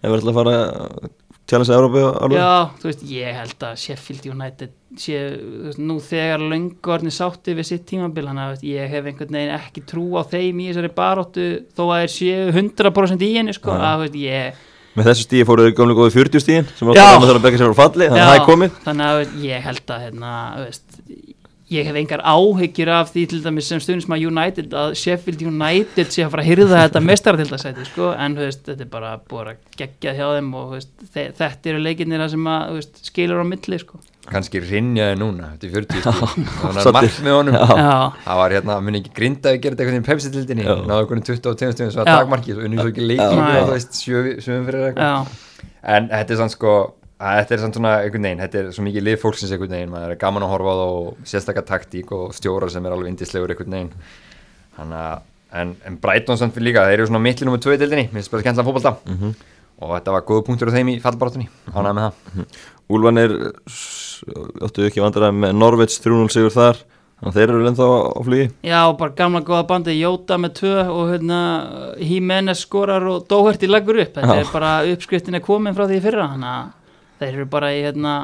Ef við ætlum að fara að challenge Európa alveg? Já, þú veist, ég held að Sheffield United sé, veist, nú þegar löngu orðni sátti við sitt tímabil þannig að ég hef einhvern veginn ekki trú á þeim í þessari baróttu þó að þeir séu 100% í henni sko, að þú veist, ég Með þessu stíði fóruðu gamlega góði 40 stíðin sem alltaf að það að begja sér á falli þannig að það er komið þannig að ég held að hérna, veist, ég hef engar áhyggjur af því til dæmis sem stundum sem að United að Sheffield United sé að fara að hyrða þetta mestaratildasæti sko, en veist, þetta er bara búið að gegja hjá þeim og veist, þe þetta eru leikinnir sem að veist, skilur á milli sko. kannski rinjaði núna eftir 40 stíl þannig að mark með honum. Það var hérna, muni ekki grinda að gera þetta eitthvað í pepsi-tildinni, náðu 22 stundum svo að Já. takmarki, svo unni svo ekki leikið Já. og þú veist, sjöfum fyrir eitthvað. Já, en þetta er sann sko að þetta er svona einhvern veginn, þetta er svo mikið lið fólksins einhvern veginn, maður er gaman að horfa á það og sérstakka taktík og stjórar sem er alveg indislegur einhvern veginn. Þannig að, en, en Brighton samt fyrir líka, þeir eru svona mittli nummer 2 í dildinni, minnst bara skemmtilega fótbolta. Mhm. og þetta var góða punktur á þeim í fallbarátunni, ánægð með það. Úlfanir s- áttu ekki vandræði með Norveits 3-0 sigur þar þannig að þeir eru ennþá á flugi. Já, bara gamla góða bandi Jóta með tvö og hérna Jimenez skorar og Dóherty leggur upp. Þetta Já. er bara uppskriftin að þeir eru bara í hérna,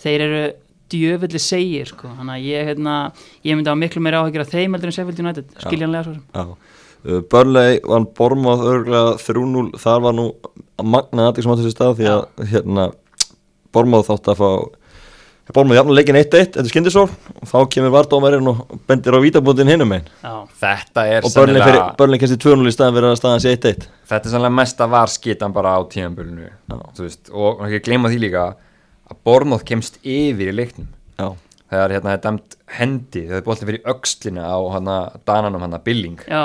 þeir eru djöfulli segir sko, þannig að ég hérna, ég myndi á miklu meira áhyggjur af þeim heldur en Sheffield United, skiljanlega svo sem. Já. Uh, Burnley vann Bormað örgulega 3-0 þar var nú magnað aðeins sem átti þessi stað því að hérna Bormað þátt að fá Bormað jafnum leikin 1-1 þetta er skindisól og þá kemur vardómarinn og bendir á vítabúndin hinum einn Já, þetta er og sennilega fyrir, Burnley kemst í 2-0 í staðan fyrir að staðan sé 1-1 þetta er sannlega mesta var skitan bara á tíðanbölinu Já. og ekki gleyma því líka að Bornóð kemst yfir í leiknum. Já, þegar hérna er dæmt hendi þegar boltin fyrir öxlina á hana dananum hana Billing já,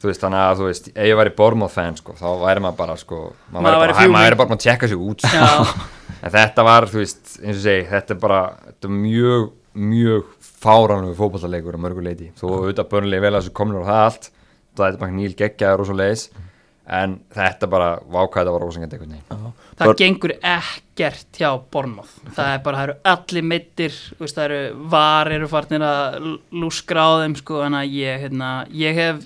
þú veist þannig að þú veist ef ég væri Bornóð fan sko þá væri maður bara sko maður Maður væri bara, maður væri bara að tjekka sig út sko. já, en þetta var þú veist eins og segi þetta er bara þetta er mjög mjög fáránlegu fótballalegur á mörgu leiti þó auðvitað börnlega vel að þessu komnur og það allt. Það er bara nýl geggjaður og svo leiðis en þetta bara vákæði þetta var rósingandi einhvern veginn. Það Börn- gengur ekkert hjá Bornmoth það er bara, það eru allir meittir veist, það eru var eru farnir að l- lúskra á þeim sko, en að ég, hérna, ég hef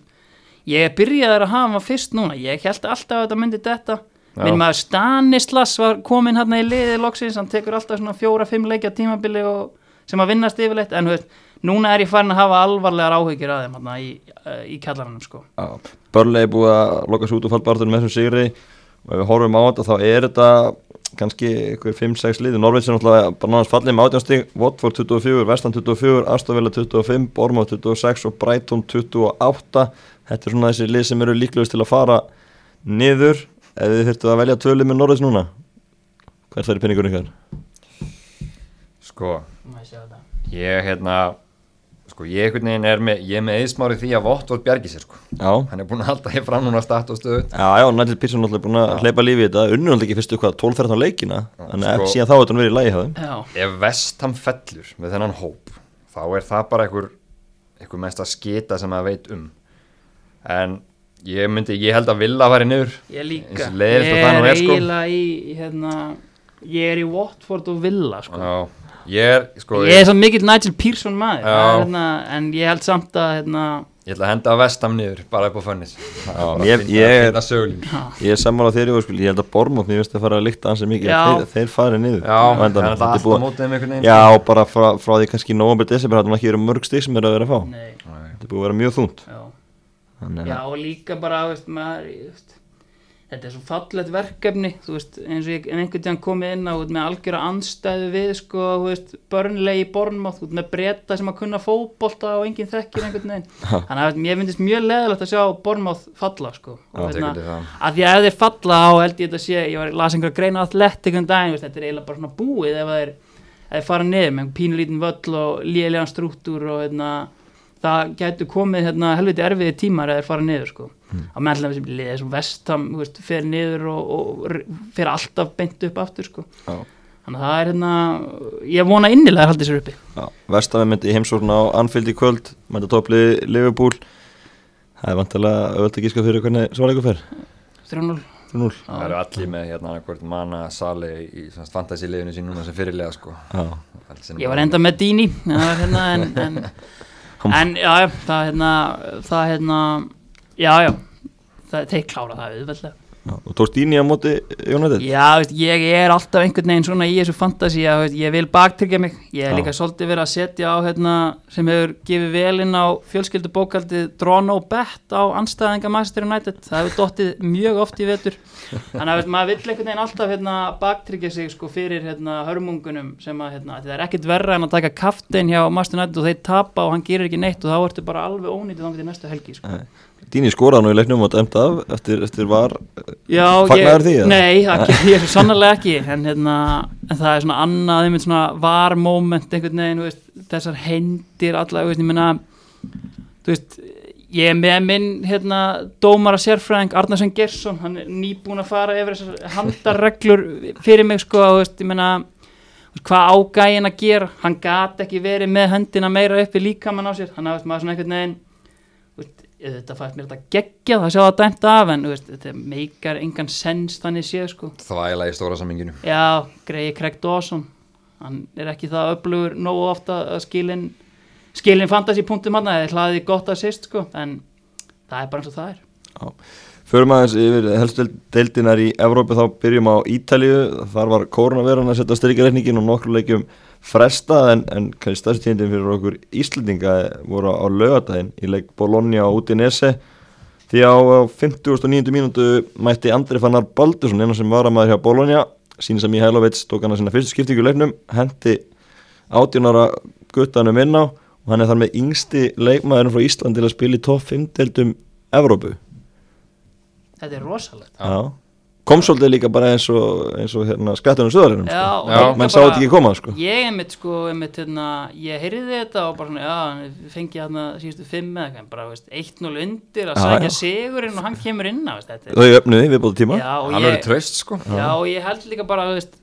ég hef byrjaður að hafa fyrst núna. Ég held alltaf að þetta myndi þetta Já. minn maður Stanislas var komin hérna í liði loksins, hann tekur alltaf svona fjóra-fimm leikja tímabili og, sem að vinnast yfirleitt, en þú veist, núna er ég farin að hafa alvarlegar áhyggjur að þeim hérna í, uh, í kallaranum sko. Já, Burnley er búið að loka sig út og fallbarðunum með þessum sigri. Og ef við horfum á þetta þá er þetta kannski ykkur 5-6 liði Norveits er náttúrulega bara náttúrulega fallið með 18 stig Watford 24, Vestan 24, Aston Villa 25 Bournemouth 26 og Brighton 28 þetta er svona þessi lið sem eru líklegust til að fara niður. Ef þið þurftu að velja tvölið með Norveits núna hvert það er pinningur ykkar? sko ég hérna sko ég einhvern veginn er með ég er með eðsmári því að Votvort bjargi sér sko. Já, hann er búin að halda hér fram núna start og stöðu já, já, Nigel Pearson náttúrulega búin að hleypa lífi í þetta. Unnur náttúrulega ekki fyrstu hvað 12-13 leikina? Þannig að sko- síðan þá er þetta verið í lægi hjá þeim. Já, ef Vestham fellur með þennan hóp þá er það bara einhver einhver mesta skita sem maður veit um. En ég myndi, ég held að vilja að fara niður. Ég líka. Ég er er, sko. eiginlega í hérna, Ég er í Watford og Villa sko. Já, ég er, sko Ég er svo mikill Nigel Pearson maður. Er, hérna, En ég held samt að hérna, Ég ætla að henda vestam niður, bara upp á fönnis ég- ég er- Ég er sammála þeirri og ég held að Bormótt mér finnst að fara að líkta ansið mikið. Þeir, þeir farið niður. Já, búið- veginn. Já, og bara frá, frá því kannski november, desember hattum ekki verið mörg stig sem er að vera að fá. Nei, Þetta búið að vera mjög þúnt já. Já og líka bara veist, maður, veist, Þetta er svo fallegt verkefni veist, eins og ég en einhvern tíðan komið inn á með algjöra anstæðu við sko, börnlegi bornmátt með breyta sem að kunna fótbolta og enginn þekkir einhvern veginn þannig að mér finnst mjög leðilegt að sjá bornmátt falla sko. og, það. að því að ef þeir falla á held ég þetta sé, ég var las einhverja greina athletic um daginn, veist, þetta er eiginlega bara svona búið ef þeir, ef þeir fara niður með pínulítinn völl og lélegan strúktúr og hérna, það gætu komið hérna, helviti erfiði tímar ef þeir fara niður sko. Mm. á meðlega sem liðið sem vestam veist, fer niður og, og fer alltaf beint upp aftur sko. Já. þannig að það er hérna ég vona innilega að halda sér uppi. Já, Vestafi myndi í heimsókn á Anfield í kvöld mæta topplið Liverpool. Það er vantilega auðvitað að gíska fyrir hvernig svarleikur fer. 3-0 3-0 Það eru allir með hérna annarkvort Mana Sali í fantasy-liðinu sín núna sem fyrirlega sko. Ég var enda með Dini hérna en, en, en já, já, það hérna það hérna, já, já. Það, þeir klára það auðveldlega. Já, og tókst íni á móti Jónættið Já, veist, ég er alltaf einhvern veginn svona í þessu fantasi að veist, ég vil baktryggja mig. Ég er Já. líka svolítið verið að setja á hérna, sem hefur gefið vel inn á fjölskyldubókaldið Drono Bet á anstæðinga Master United. Það hefur dottið mjög oft í vetur. Þannig að veist, maður vill einhvern veginn alltaf hérna, baktryggja sig sko, fyrir hérna, hörmungunum sem að hérna, það er ekkert verra en að taka kaftin hjá Master United og þeir tapa og hann gerir ekki neitt og þá ertu bara alveg ónýtið til næstu helgi sko. Díni skoraði nú í leiknum og dæmt af eftir, eftir var Já, Fagnaðir því, eða? Nei, ger ég svo sannlega ekki en, hérna, en það er svona annað einmitt svona var moment einhvern veginn veist, þessar hendir alla þú veist, ég meina veist, ég er með minn hérna, dómara sérfræðing Arnarsson Gersson, hann er nýbúin að fara yfir þessar handarreglur fyrir mig sko, veist, ég meina hvað ágæin að gera, hann gat ekki verið með hendina meira uppi líkamann á sér hann hafði maður svona einhvern veginn þetta fæst mér þetta geggja það sjá það dæmt af en þú veist, þetta meikar engan sens þannig séð sko. Þvæla í stóra samminginu já, greiði Craig Dawson hann er ekki það öflugur nógu ofta að skilin skilin fantasy punktum hann eða hlaði gott að sýst sko en það er bara eins og það er. Förum aðeins yfir helstu deildinar í Evrópu þá byrjum á Ítalíu. Þar var koronaveran að setja styrkjareikningin og nokkru leikjum fresta en, en kannski stærst tíndin fyrir okkur Íslandinga voru á lögadaginn í leik Bologna og Udinese því á 50.9. mínútu mætti Andri Fannar Baldursson einu sem var að maður hjá Bologna sín sem Mihailovic tók hann að sinna fyrstu skiptingu í leiknum hendi átjónara guttanum inn á og hann er þar með yngsti leikmaðurinn frá Ísland til að spila í topp 5 deildum Evrópu þetta er rosalegt Já. Kom svolítið líka bara eins og, eins og hérna, skattunum söðarinnum sko. og menn sá þetta ekki koma sko. ég einmitt sko einmitt, hérna, ég heyrði þetta og bara svona já, fengi hérna síðustu fimm eða eitthvað, bara veist, 1-0 undir að sækja sigurinn og hann kemur inn á er þau öfnuði við búið tíma Já, og Hann ég, tröst sko. Já, og ég held líka bara þú veist,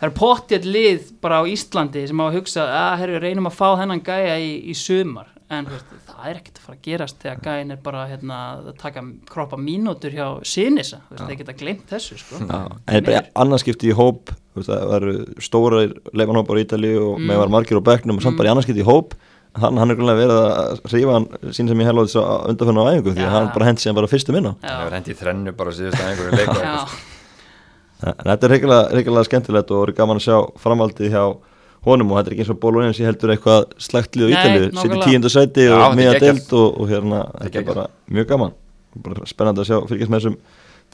það er pottið lið bara á Íslandi sem á að hugsa að herru, reynum að fá þennan gæja í, í sumar. En þú veist, það er ekkert að fara að gerast þegar gæjin er bara hérna, að taka kroppa mínútur hjá Sinisa. Þú veist, þeir geta glemt þessu sko. En bara annarskipti í hóp þú veist, það eru stóra leifanhópar í Ítali og Mm. með var margir á bekknum og samt bara í annarskipti í hóp. Þannig hann er grunnlega verið að rífa hann sín sem ég held á þess að undanfönnu á æfingu því að hann bara hendi sem bara fyrstum inn á. Það já, hefur hendi í þrennu bara síðust að einhverju leik og já, eitthvað, sko. þetta er reyngilega, skemmtilegt og voru gaman að sjá framaldið hjá honum og þetta er ekki eins og bólunins ég heldur eitthvað slægt lið á Nei, Ítalið sitt í nákvæmlega. tíundu sæti Já, og miða deild og, og hérna þetta er bara mjög gaman. Bara spennandi að sjá fylgjast með þessum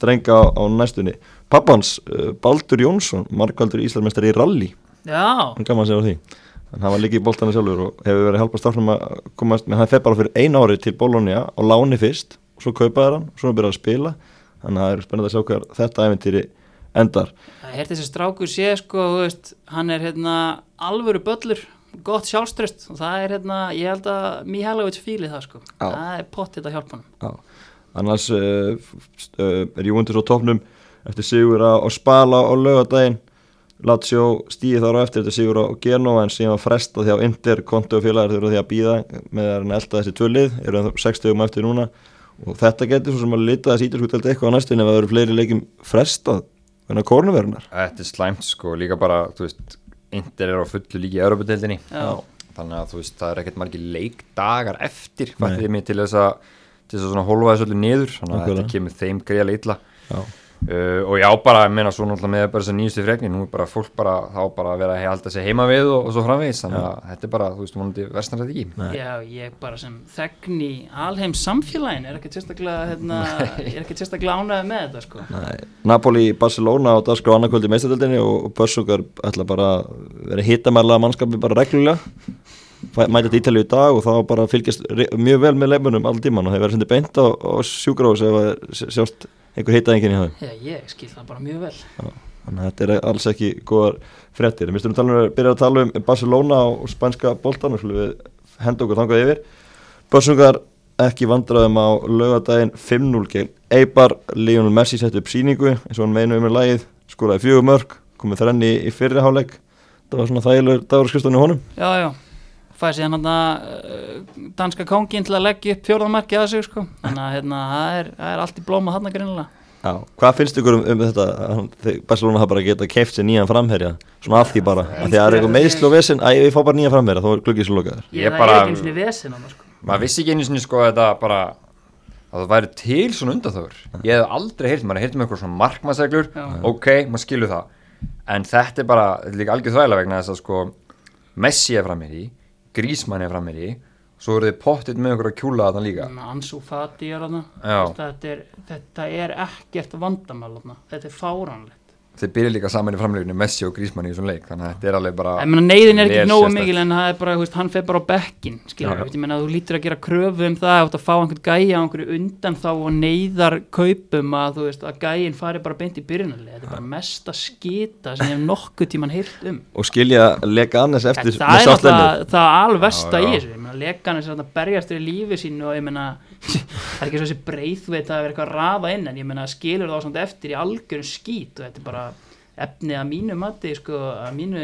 drenga á, á næstunni. Pappans, uh, Baldur Jónsson markvaldur Íslandmestari í rally. Já, hann gaman að segja á því. En hann var líka í boltana sjálfur og hefur verið að hjálpa stafnum að komast með hann fer bara fyrir einu ári til Bologna og láni fyrst og svo kaupaði hann og svo byrjaði að spila. Þannig að það er spennandi að sjá hver þetta æfintýri endar það er þessi strákur sé sko, veist, hann er hérna alvöru böllur, gott sjálfströst og það er hérna, ég held að Mihailovic fíli það sko, Já. það er pottið að hjálpa hann annars uh, uh, er Júventus á topnum eftir sigur á, á Spala á laugadaginn Lazio stíði þar á eftir þetta sigur á Genova en síðan var frestað því á Inter. Kontu og félagar þurfa því að býða með að elda þessi tvölið eru það 60 um eftir núna. Og þetta getur svo sem að lita þess ítalsku telt eitthvað á næstunni ef það eru fleiri leikjum frestað en að kórnuverunar Þetta er slæmt sko, líka bara, þú veist Inter er á fullu líki í Europadeildinni Já. þannig að þú veist, það er ekkert margir leikdagar eftir, Nei. fættið mig til þess að til þess að svona hólfa þessu öllu niður. Þannig að þetta kemur þeim greiðlega illa. Já, uh, og já, bara, ég meina, svo náttúrulega með bara þess að nýjustu frekni, nú er bara fólk bara þá bara að vera að halda sig heima við og, og svo framvegis þannig að þetta er bara, þú veist, vonandi versnar þetta ekki. Nei. Já, ég bara sem þegn í alheim samfélagin er ekkert sérstaklega hérna, er ekkert sérstaklega ánægð með þetta sko. Nei, Napoli, Barcelona og Dasko annarkvöldi í meistadöldinni og Börsungar ætla bara að vera hittamærlega mannskapi bara reglulega. Mæta til Ítalíu í dag og þá bara fylgjast re- mjög vel með leimunum all tíman og þeir verða sendið beint á, á sjúkrós ef að sj- sjást einhver hittaðingin í það Já, ég skil það bara mjög vel. Þannig að þetta er alls ekki góðar fréttir. En við stöðum að byrja að tala um Barcelona og spænska boltan og við henda okkur þangað yfir. Börsungar ekki vandraðum á laugadaginn 5-0 gegn Eibar. Lionel Messi setti upp síningu eins og hann meinu um í lagið skoraði fjögur mörg, komið þrenni í fyrri hálfleik. Það var svona þægilegur dagur skrifstunni honum. Já, já, fæði síðan hann uh, danska kóngin til að leggja upp fjórðamarki að sig sko. þannig að hérna, það er, það er allt í blóma hann greinilega Já. Hvað finnst ykkur um, um þetta að Barcelona hafa bara geta keift sér nýjan framherja svona af því bara, af því að það er eitthvað meðslu og vesinn að ég fá bara nýjan framherja, þá er gluggið svo lokaður Ég bara- er vesen hann sko. maður vissi ekki einu sinni sko að þetta bara að það væri til svona undanþögur ég hef aldrei heyrt, maður heyrt með eitthvað svona markmannsreglur Já. ok, maður skilur það en þetta er bara, þetta er líka algjör þvægla vegna þess að sko Messi er framir í Grísmann er framir í svo eru þið pottit með okkur að kjúla þarna líka Ansu Fati er Já. þetta, er- er ekkert vandamál þarna. þetta er fáránlegt þeir byrja líka saman í framleginu Messi og Grísmann í þessum leik þannig að þetta er alveg bara Ég meina neyðin er ekki nógu mikil en það er bara, þú veist, hann fer bara á bekkin þú meina þú lítur að gera kröfu um það átt að fá einhvern gæja á einhverju undan þá og neyðar kaupum að þú veist, að gæjin fari bara beint í byrjunarlega þetta er bara mesta skita sem ég hef nokkuð tíman heyrt um. Og skilja lega annars eftir það er sátt lennur. náttúrulega það alversta Já, í þessu, meina lekan er að berjast fyrir lífi sínu og ég meina það er ekki svo þessi breyðveit að vera eitthvað að rafa inn en ég meina skilur þá samt eftir í algjörum skít og þetta er bara efni að mínu mati sko, að mínu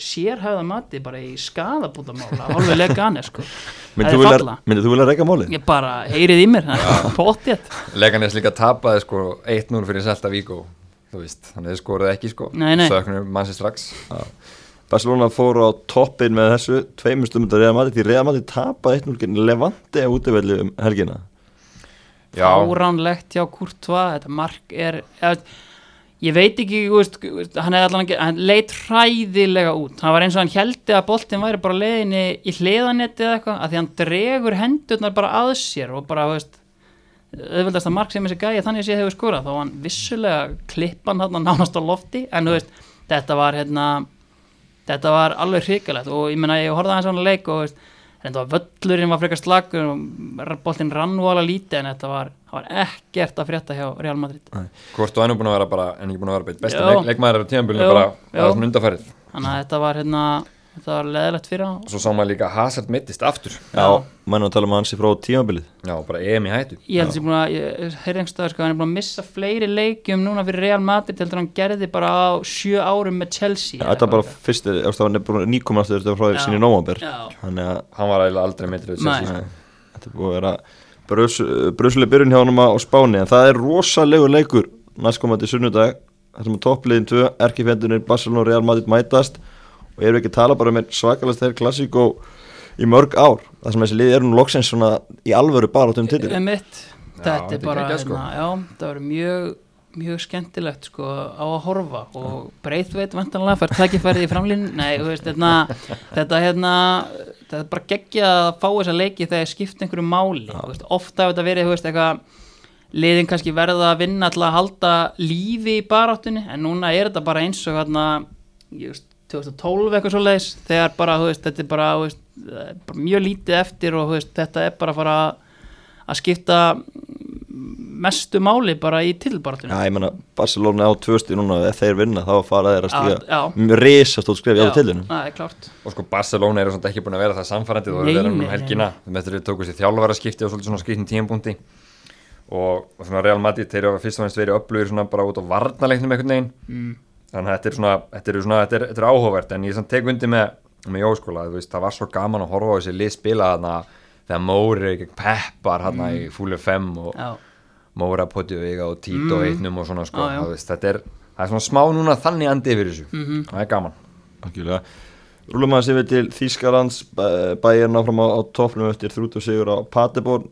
sérhæða mati bara í skadabútamál að hálfu lekan er sko það Myndið þú vilja- reyka málið? ég bara heyrið í mér, það er pottjett Leganes líka tapaði sko 1-0 fyrir Selta Víkó þú veist, þannig að þið skoruðu ekki sko. Nei, nei. söknum mannsi strax Barcelona fór á toppin með þessu tveimur stundum til Real Madrid því Real Madrid tapaði 1-0 gegn Levante á útivelli um helgina. Já, fáránlegt hjá Courtois þetta mark er ég, ég veit ekki, veist, hann, allan, hann leit hræðilega út. Hann var eins og hann heldi að boltin væri bara leiðinni í hliðanetti eða eitthvað að því hann dregur hendurnar bara að sér og bara, veist auðvöldast að mark sem þessi gæja þannig sé hefur skorað. Þá var hann vissulega klippan hann nánast á lofti en þú veist, þetta var hérna, þetta var alveg hrikalegt og ég meina ég horfði aðeins á hann leik og veist, völlurinn var frekar slagur og boltinn rann og alveg lítið en þetta var, var ekkert að frétta hjá Real Madrid. Hvort og ennum búin að vera bara búin að vera besta leik, leikmaður á tíðanbylunum Já, bara er svona undarfærið þannig að þetta var hérna þetta var leðilegt fyrir hann. Og svo sá maður líka Hazard mittist aftur. Já. mann að tala um hansi frá tímabilið. Já, bara EM í hættu. Ég held að ég búin að, ég heyrði einhverstaðar sko, hann er búin að missa fleiri leikjum núna fyrir Real Madrid heldur hann gerði bara á sjö árum með Chelsea. Ja, þetta er bara fyrst, það var nýkomin aftur þetta frá Já. sinni nóvambur Já. þannig að hann var aldrei mittur Nei. þetta er búið að vera brusli byrjun hjá honum á Spáni en það er rosalegu leikur næstkomandi sunnudag. Þar sem að toppliðin 2 erkifjendunir Barcelona og Real Madrid mætast og erum við ekki að tala bara með svakalast þeir klassíkó í mörg ár þar sem þessi liði eru nú loksins svona í alvöru bara um titil um mitt þetta þetta er er bara, geggjað, sko. hérna, já, það verður mjög mjög skemmtilegt sko á að horfa. Og breyðveit vantanlega fær takkifærið í framlínu, nei, þú veist, hérna þetta hérna, þetta er bara geggja að fá þessa leiki þegar skipt einhverju máli, þú veist, ofta hefur þetta verið, þú veist, eitthvað liðin kannski verða að vinna til að halda lífi í baráttunni, en núna er þetta bara eins og hérna, ég veist 2012 eitthvað svo leiðis, þegar bara, veist, þetta er bara, veist, er bara mjög lítið eftir og veist, þetta er bara að fara að skipta mestu máli bara í tilbaráttunni Já, ég menna, Barcelona á tvösti núna ef þeir vinna þá fara þeir að Já, já. stíga mjög risastótt skref í áður tilinu það er klárt. Og sko Barcelona eru svona ekki búin að vera það samfærandi og Nei, eru verið nei, um helgina. Með þetta tóku sér þjálfara skipti og svolítið svona skiptin tímpúndi og, og svona Real Madrid þeir eru fyrst og fremst verið upplugir svona bara út á varnaleiknum einhvern veginn. Mm. Þannig að þetta er svona, þetta er svona, þetta er, þetta er áhugavert en ég tek undir með, með jóskóla, veist, það var svo gaman að horfa á þessi lið spila þarna þegar Móri gegn Peppar hann í fúlir 5 og já, Móra Potjuvega og Tito Mm. heitnum og svona sko, þú veist, þetta er er svona smá núna þannig andi yfir þessu Mhm. það er gaman Algjörlega. Rúlum að sér við til Þýskalands. Bæjarna áfram á, á toppnum eftir þrút og sigur á Paderborn.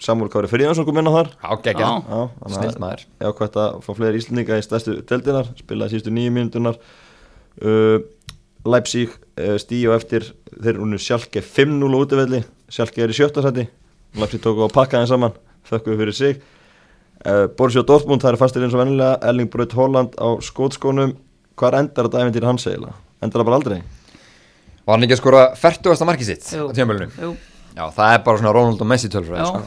Samúl Kári Fríðansson kom inn á þar. Já, geggja, Já. Já, þannig snilt að maður. Já, hvað þetta fá fleiri íslendinga í stærstu deldinar spilaði síðustu nýju mínútunar uh, Leipzig uh, stíu eftir. Þeir eru unnu Sjálke 5-0 á útivelli. Sjálke er í sjötta sæti. Leipzig tóku á pakkaðin saman. Þökkuðu fyrir sig. Uh, Borussia Dortmund það er fastir eins og vennilega Erling Braut Holland á skótskónum hvað endar þetta æfintýri hans eiginlega? Endar það bara aldrei? Var hann ekki að skora 40. markið sitt Jú. á tímabölunum? jú, Já, það er bara svona Ronald og Messi tölfræði já sko.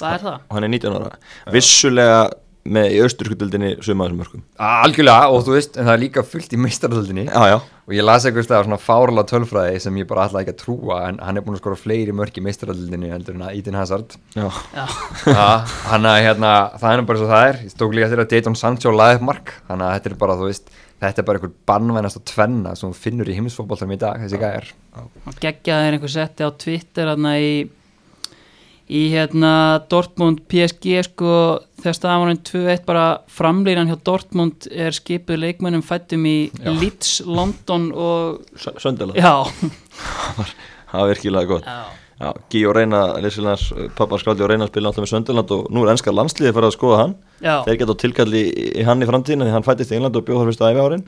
það er það og hann er 19 ára vissulega með í austurskutöldinni sumaðum mörgum Algjörlega, og þú veist, en það er líka fullt í meistaröldinni já, já, og ég las eitthvað stað svona fárala tölfræði sem ég bara ætla ekki að trúa en hann er búin að skora fleiri mörk í meistaröldinni heldur en að Eden Hazard. Já. já, Já, hann að hérna, það er bara svo það er. Ég stók líka til að Dayton Sancho laði upp mark. Þannig að þetta er bara, þú veist, þetta er bara einhver bannvænast og tvenna sem finnur í heimisfótboltanum í dag, þessi gæjar. Og geggjaði einhver setti á Twitter hérna í hérna Dortmund PSG sko þegar staðan 2-1 bara framlýran hjá Dortmund er skipuð leikmönnum fættum í Já. Leeds, London og Söndalega, já, það var virkilega gott. Já, já, Gíó Reyna, Lissilans, pappa Skaldi og Reyna spila alltaf með Söndaland og nú er ennska landsliði fyrir að skoða hann. Já, þeir geta á tilkalli í, í hann í framtíðin því hann fættist í England og bjóð þar fyrstu æfi árin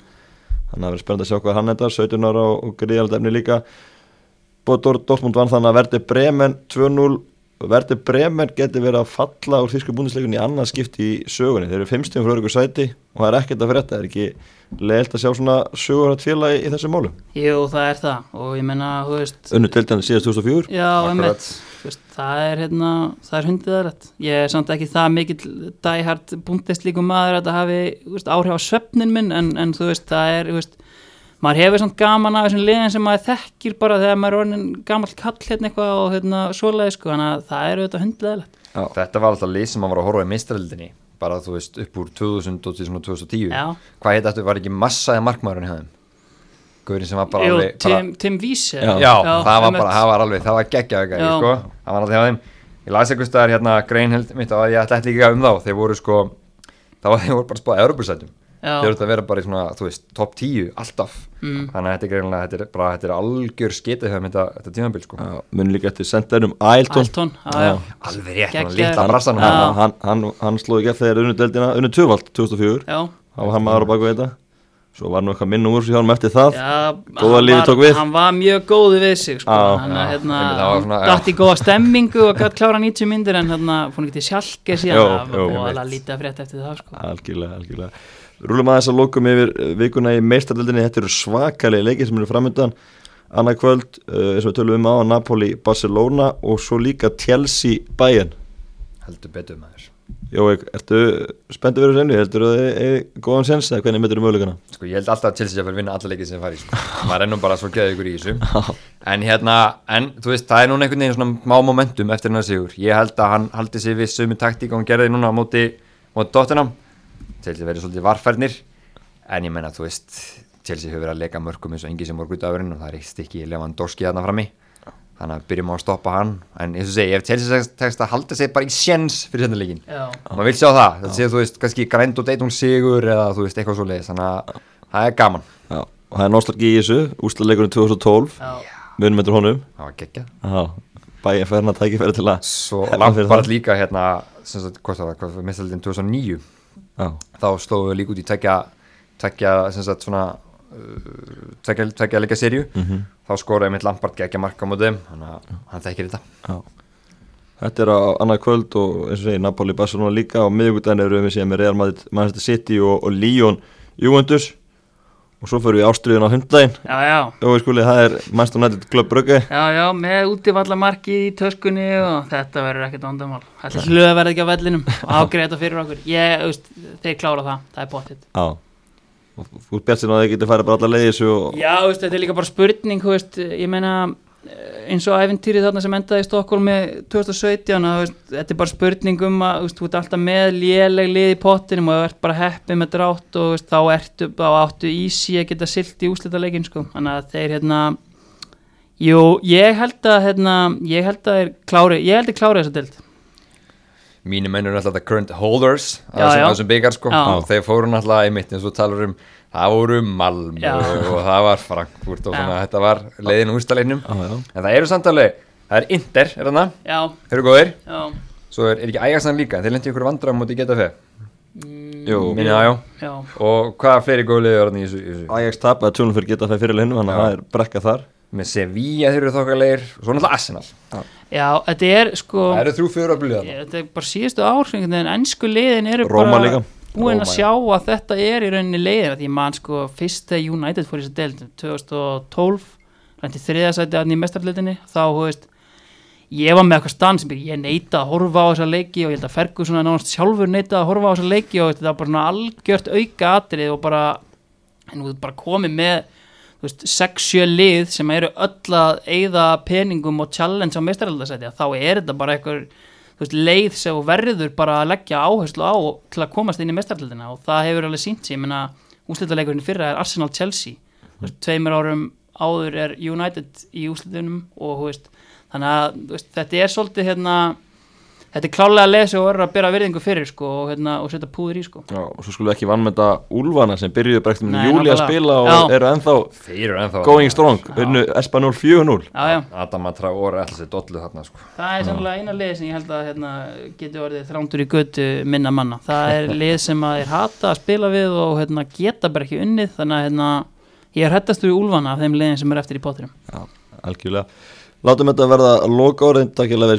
þannig að það verður spennandi að sjá hvað hann endar 17 ára og, og gríðald efni líka. Bóð Dortmund vann þannig að verði Bremen 2-0 verði Bremen geti verið að falla úr þýsku búndisleikun í annað skipti í sögunni. Þeir eru fimmstum frá öryggur sæti og það er ekkert að frétta, það er ekki leiðilt að sjá svona sögurætt félagi í þessu málu jú það er það. Og ég menna, þú veist Unnu deildandi síðast 2004 já, einmitt, veist, það er hérna, það er hundið aðrætt ég er samt ekki það mikill dæhært búndistlíku maður að þetta hafi veist, áhrif á svefnin minn en, en þú veist, það er, þú veist maður hefur samt gaman af þessum liðin sem maður þekkir bara þegar maður er orðin gamall kall hérna eitthvað og hérna svoleiði sko þannig að það er auðvitað hundleðilegt Þetta var alltaf lið sem hann var að horfa í meistaröldinni bara þú veist, upp úr 2000 og til svona 2010 Já. Hvað heit þetta, var ekki massaði markmaðurinn hjá þeim? Guðurinn sem var bara Jú, alveg bara, Tim, Tim Wiese Já. Já, það var bara, það var alveg, það var Já. sko. Það var alltaf hjá þeim. Ég las eitthvað staðar hérna greinheld mitt og ég ætla ekki um þá. Þeir voru sko, það var þeir voru bara spáð Europasætum Þeir voru að vera bara í svona, þú veist, top 10 alltaf Mm. Þannig að þetta er greinlega, þetta er bara, þetta er algjör skitið hjá þetta, þetta tímabil, sko mun líka eftir sendarum Ailton já, Alveg rétt, hann litla brassanum Já. hann hann, hann, hann slóði ekki eftir þegar unnu tvöfald 2004 já, þá var hann maður á baku þetta svo var nú eitthvað minn úr sér hjálm eftir það já Góða hann var- tók við. Hann var mjög góði við sig sko. Já. hann, hérna, dætt í góða stemmingu og gætt klára 90 myndir en hérna fór ekki til sjálke síðan einmitt. alveg lítið að frétta eftir það sko. algjörlega, algjörlega rúlum aðeins að lókum yfir eh, vikuna í meistardöldinni þetta eru svakalegi leikir sem eru framöndan annað kvöld, uh, eins og við tölum um á Napoli, Barcelona og svo líka Chelsea, Bayern Heldur betur maður. Jói, ertu spenntu verið senni, heldur þú þið er góðan sens eða hvernig myndir þú möguleikana? Sko ég held alltaf að Chelsea að fyrir vinna alla leikið sem fari sko. maður nú bara svo geðið ykkur í þessu. En hérna, en þú veist, það er núna einhvern veginn svona má momentum eftir hennar sigur. Ég held að hann haldi sig við sömu taktík og hann gerði núna á móti, móti Tottenham Chelsea verið svolítið varfærnir en ég menna, þú veist Chelsea hefur verið að leika mörgum eins og engi sem voru gutafurinn og það er eitt stykki Lewandowski þarna frammi. Þannig að byrjum á að stoppa hann. En eins og segi, ef Chelsea tekst að halda sig bara í sjens fyrir þetta leikin já, maður vil sjá það, þetta séu þú veist kannski grænt og deitung sigur eða þú veist eitthvað svo leiðis þannig að það er gaman. Já, og það er nostalgi í þessu, úslaleikurinn 2012 já, munum eftir honum. Það var geggjað. Já, Bayern færna tækifæri til að svo langt bara það. líka hérna sem sagt, hvort það var, hvað var mestaldin 2009 Já, þá slóðum við líka út í tvekja tvekja, sem sagt svona uh, tvekja, tvekja leika serju Mhm. þá skoraði mitt Lampard geggja marka á móti þeim, þannig að hann þekkir þetta. Já. Þetta er á annað kvöld og eins og segi Napoli, Barcelona líka. Og miðugudaginn eru við síðan með Real Madrid, Manchester City og, og Lyon Juventus og svo fyrir við ástriðun á hundaginn skuli, það er Manchester United Club Brugge. Já, já, með útivallamarki í töskunni og þetta verður ekkert vandamál. Þetta hlöða verður ekki á vellinum. Og ágreða þetta fyrir okkur. Ég, veist, þeir klára það, það er bóttið Já. Og þú bjart sér að þið getur farið bara alla leiði þessu og Já, veist, þetta er líka bara spurning, veist, ég meina eins og æfintýrið þarna sem endaði í Stokkólmi 2017, að, þetta er bara spurning um að, veist, þú ert alltaf með léleg lið í pottinum og þú ert bara heppið með drátt og veist, þá ertu, þá áttu ísi að geta silt í úslita leikin, sko, þannig að þeir, hérna, Jú, ég held að hérna, ég held að er klári, ég held að klári þessa deild. Mínu menn eru náttúrulega current holders Já, að þessum, byggar sko. Já. og þeir fóru náttúrulega í mitt eins og talar um það voru Malmö Já. og það var Frankfurt og svona Já. þetta var leiðin úrstalegnum Já, já. en það eru samt alveg, það er Inter er þarna, Já, þeir eru góðir. Já. Svo er, er ekki Ægarsan líka, þeir lendi ykkur vandræðum mútið geta feð, Jú, minni það já. Já, og hvaða fleiri góðliði er þarna í þessu, þessu? Ajax tapaði tjónum fyrir geta fæði fyrir leinu þannig að það er brekka þar. Með Sevilla þeir eru þokkalegir og svo náttúrulega Arsenal. Já, þetta er sko það eru þrjú fjóra blíða ég- Þetta er bara síðustu ár veginn. Ennsku liðin eru Róma bara líka. búin Róma, að já. sjá að þetta er í rauninni leiðina því man sko fyrst þegar United fór í þessa deild 2012, rætti þriðasæti aðni í mestarleitinni, þá, veist ég var með eitthvað stann sem ég neita að horfa á þessa leiki og ég held að Ferguson að nánast sjálfur neita að horfa á þessa leiki og þetta var bara svona algjört auka atrið og bara, veist, bara komið með þú veist, 6-7 lið sem eru öll að eyða peningum og challenge á mestaraldasæti þá er þetta bara eitthvað veist, leið sem verður bara að leggja áherslu á til að komast inn í mestaraldina og það hefur alveg sínt sig, ég meina úslitaleikurinn fyrra er Arsenal-Chelsea mm. tveimur árum áður er United í úslitunum og veist, þannig að veist, þetta er svolítið hérna þetta er klálega leið sem þú verður að bera virðingu fyrir sko, og, hérna, og setja púður í sko. Já, og svo skulum við ekki vannmynda Úlfana sem byrjuðu bara eftir með júli að spila og Já. eru ennþá eru ennþá going strong, unnu Espanol 4-0 já, já. Adam að trá orða alltaf sér dollu þarna sko. Það er sannlega eina lið sem ég held að hérna, geti orðið þrándur í götu minna manna. Það er lið sem að er hata að spila við og hérna, geta bara ekki unnið. Þannig að hérna, ég er hættastur í úlfana af þeim liðin sem er eftir í pottinum. Já, algjörlega. Látum þetta verða loka orðin, takk ég lega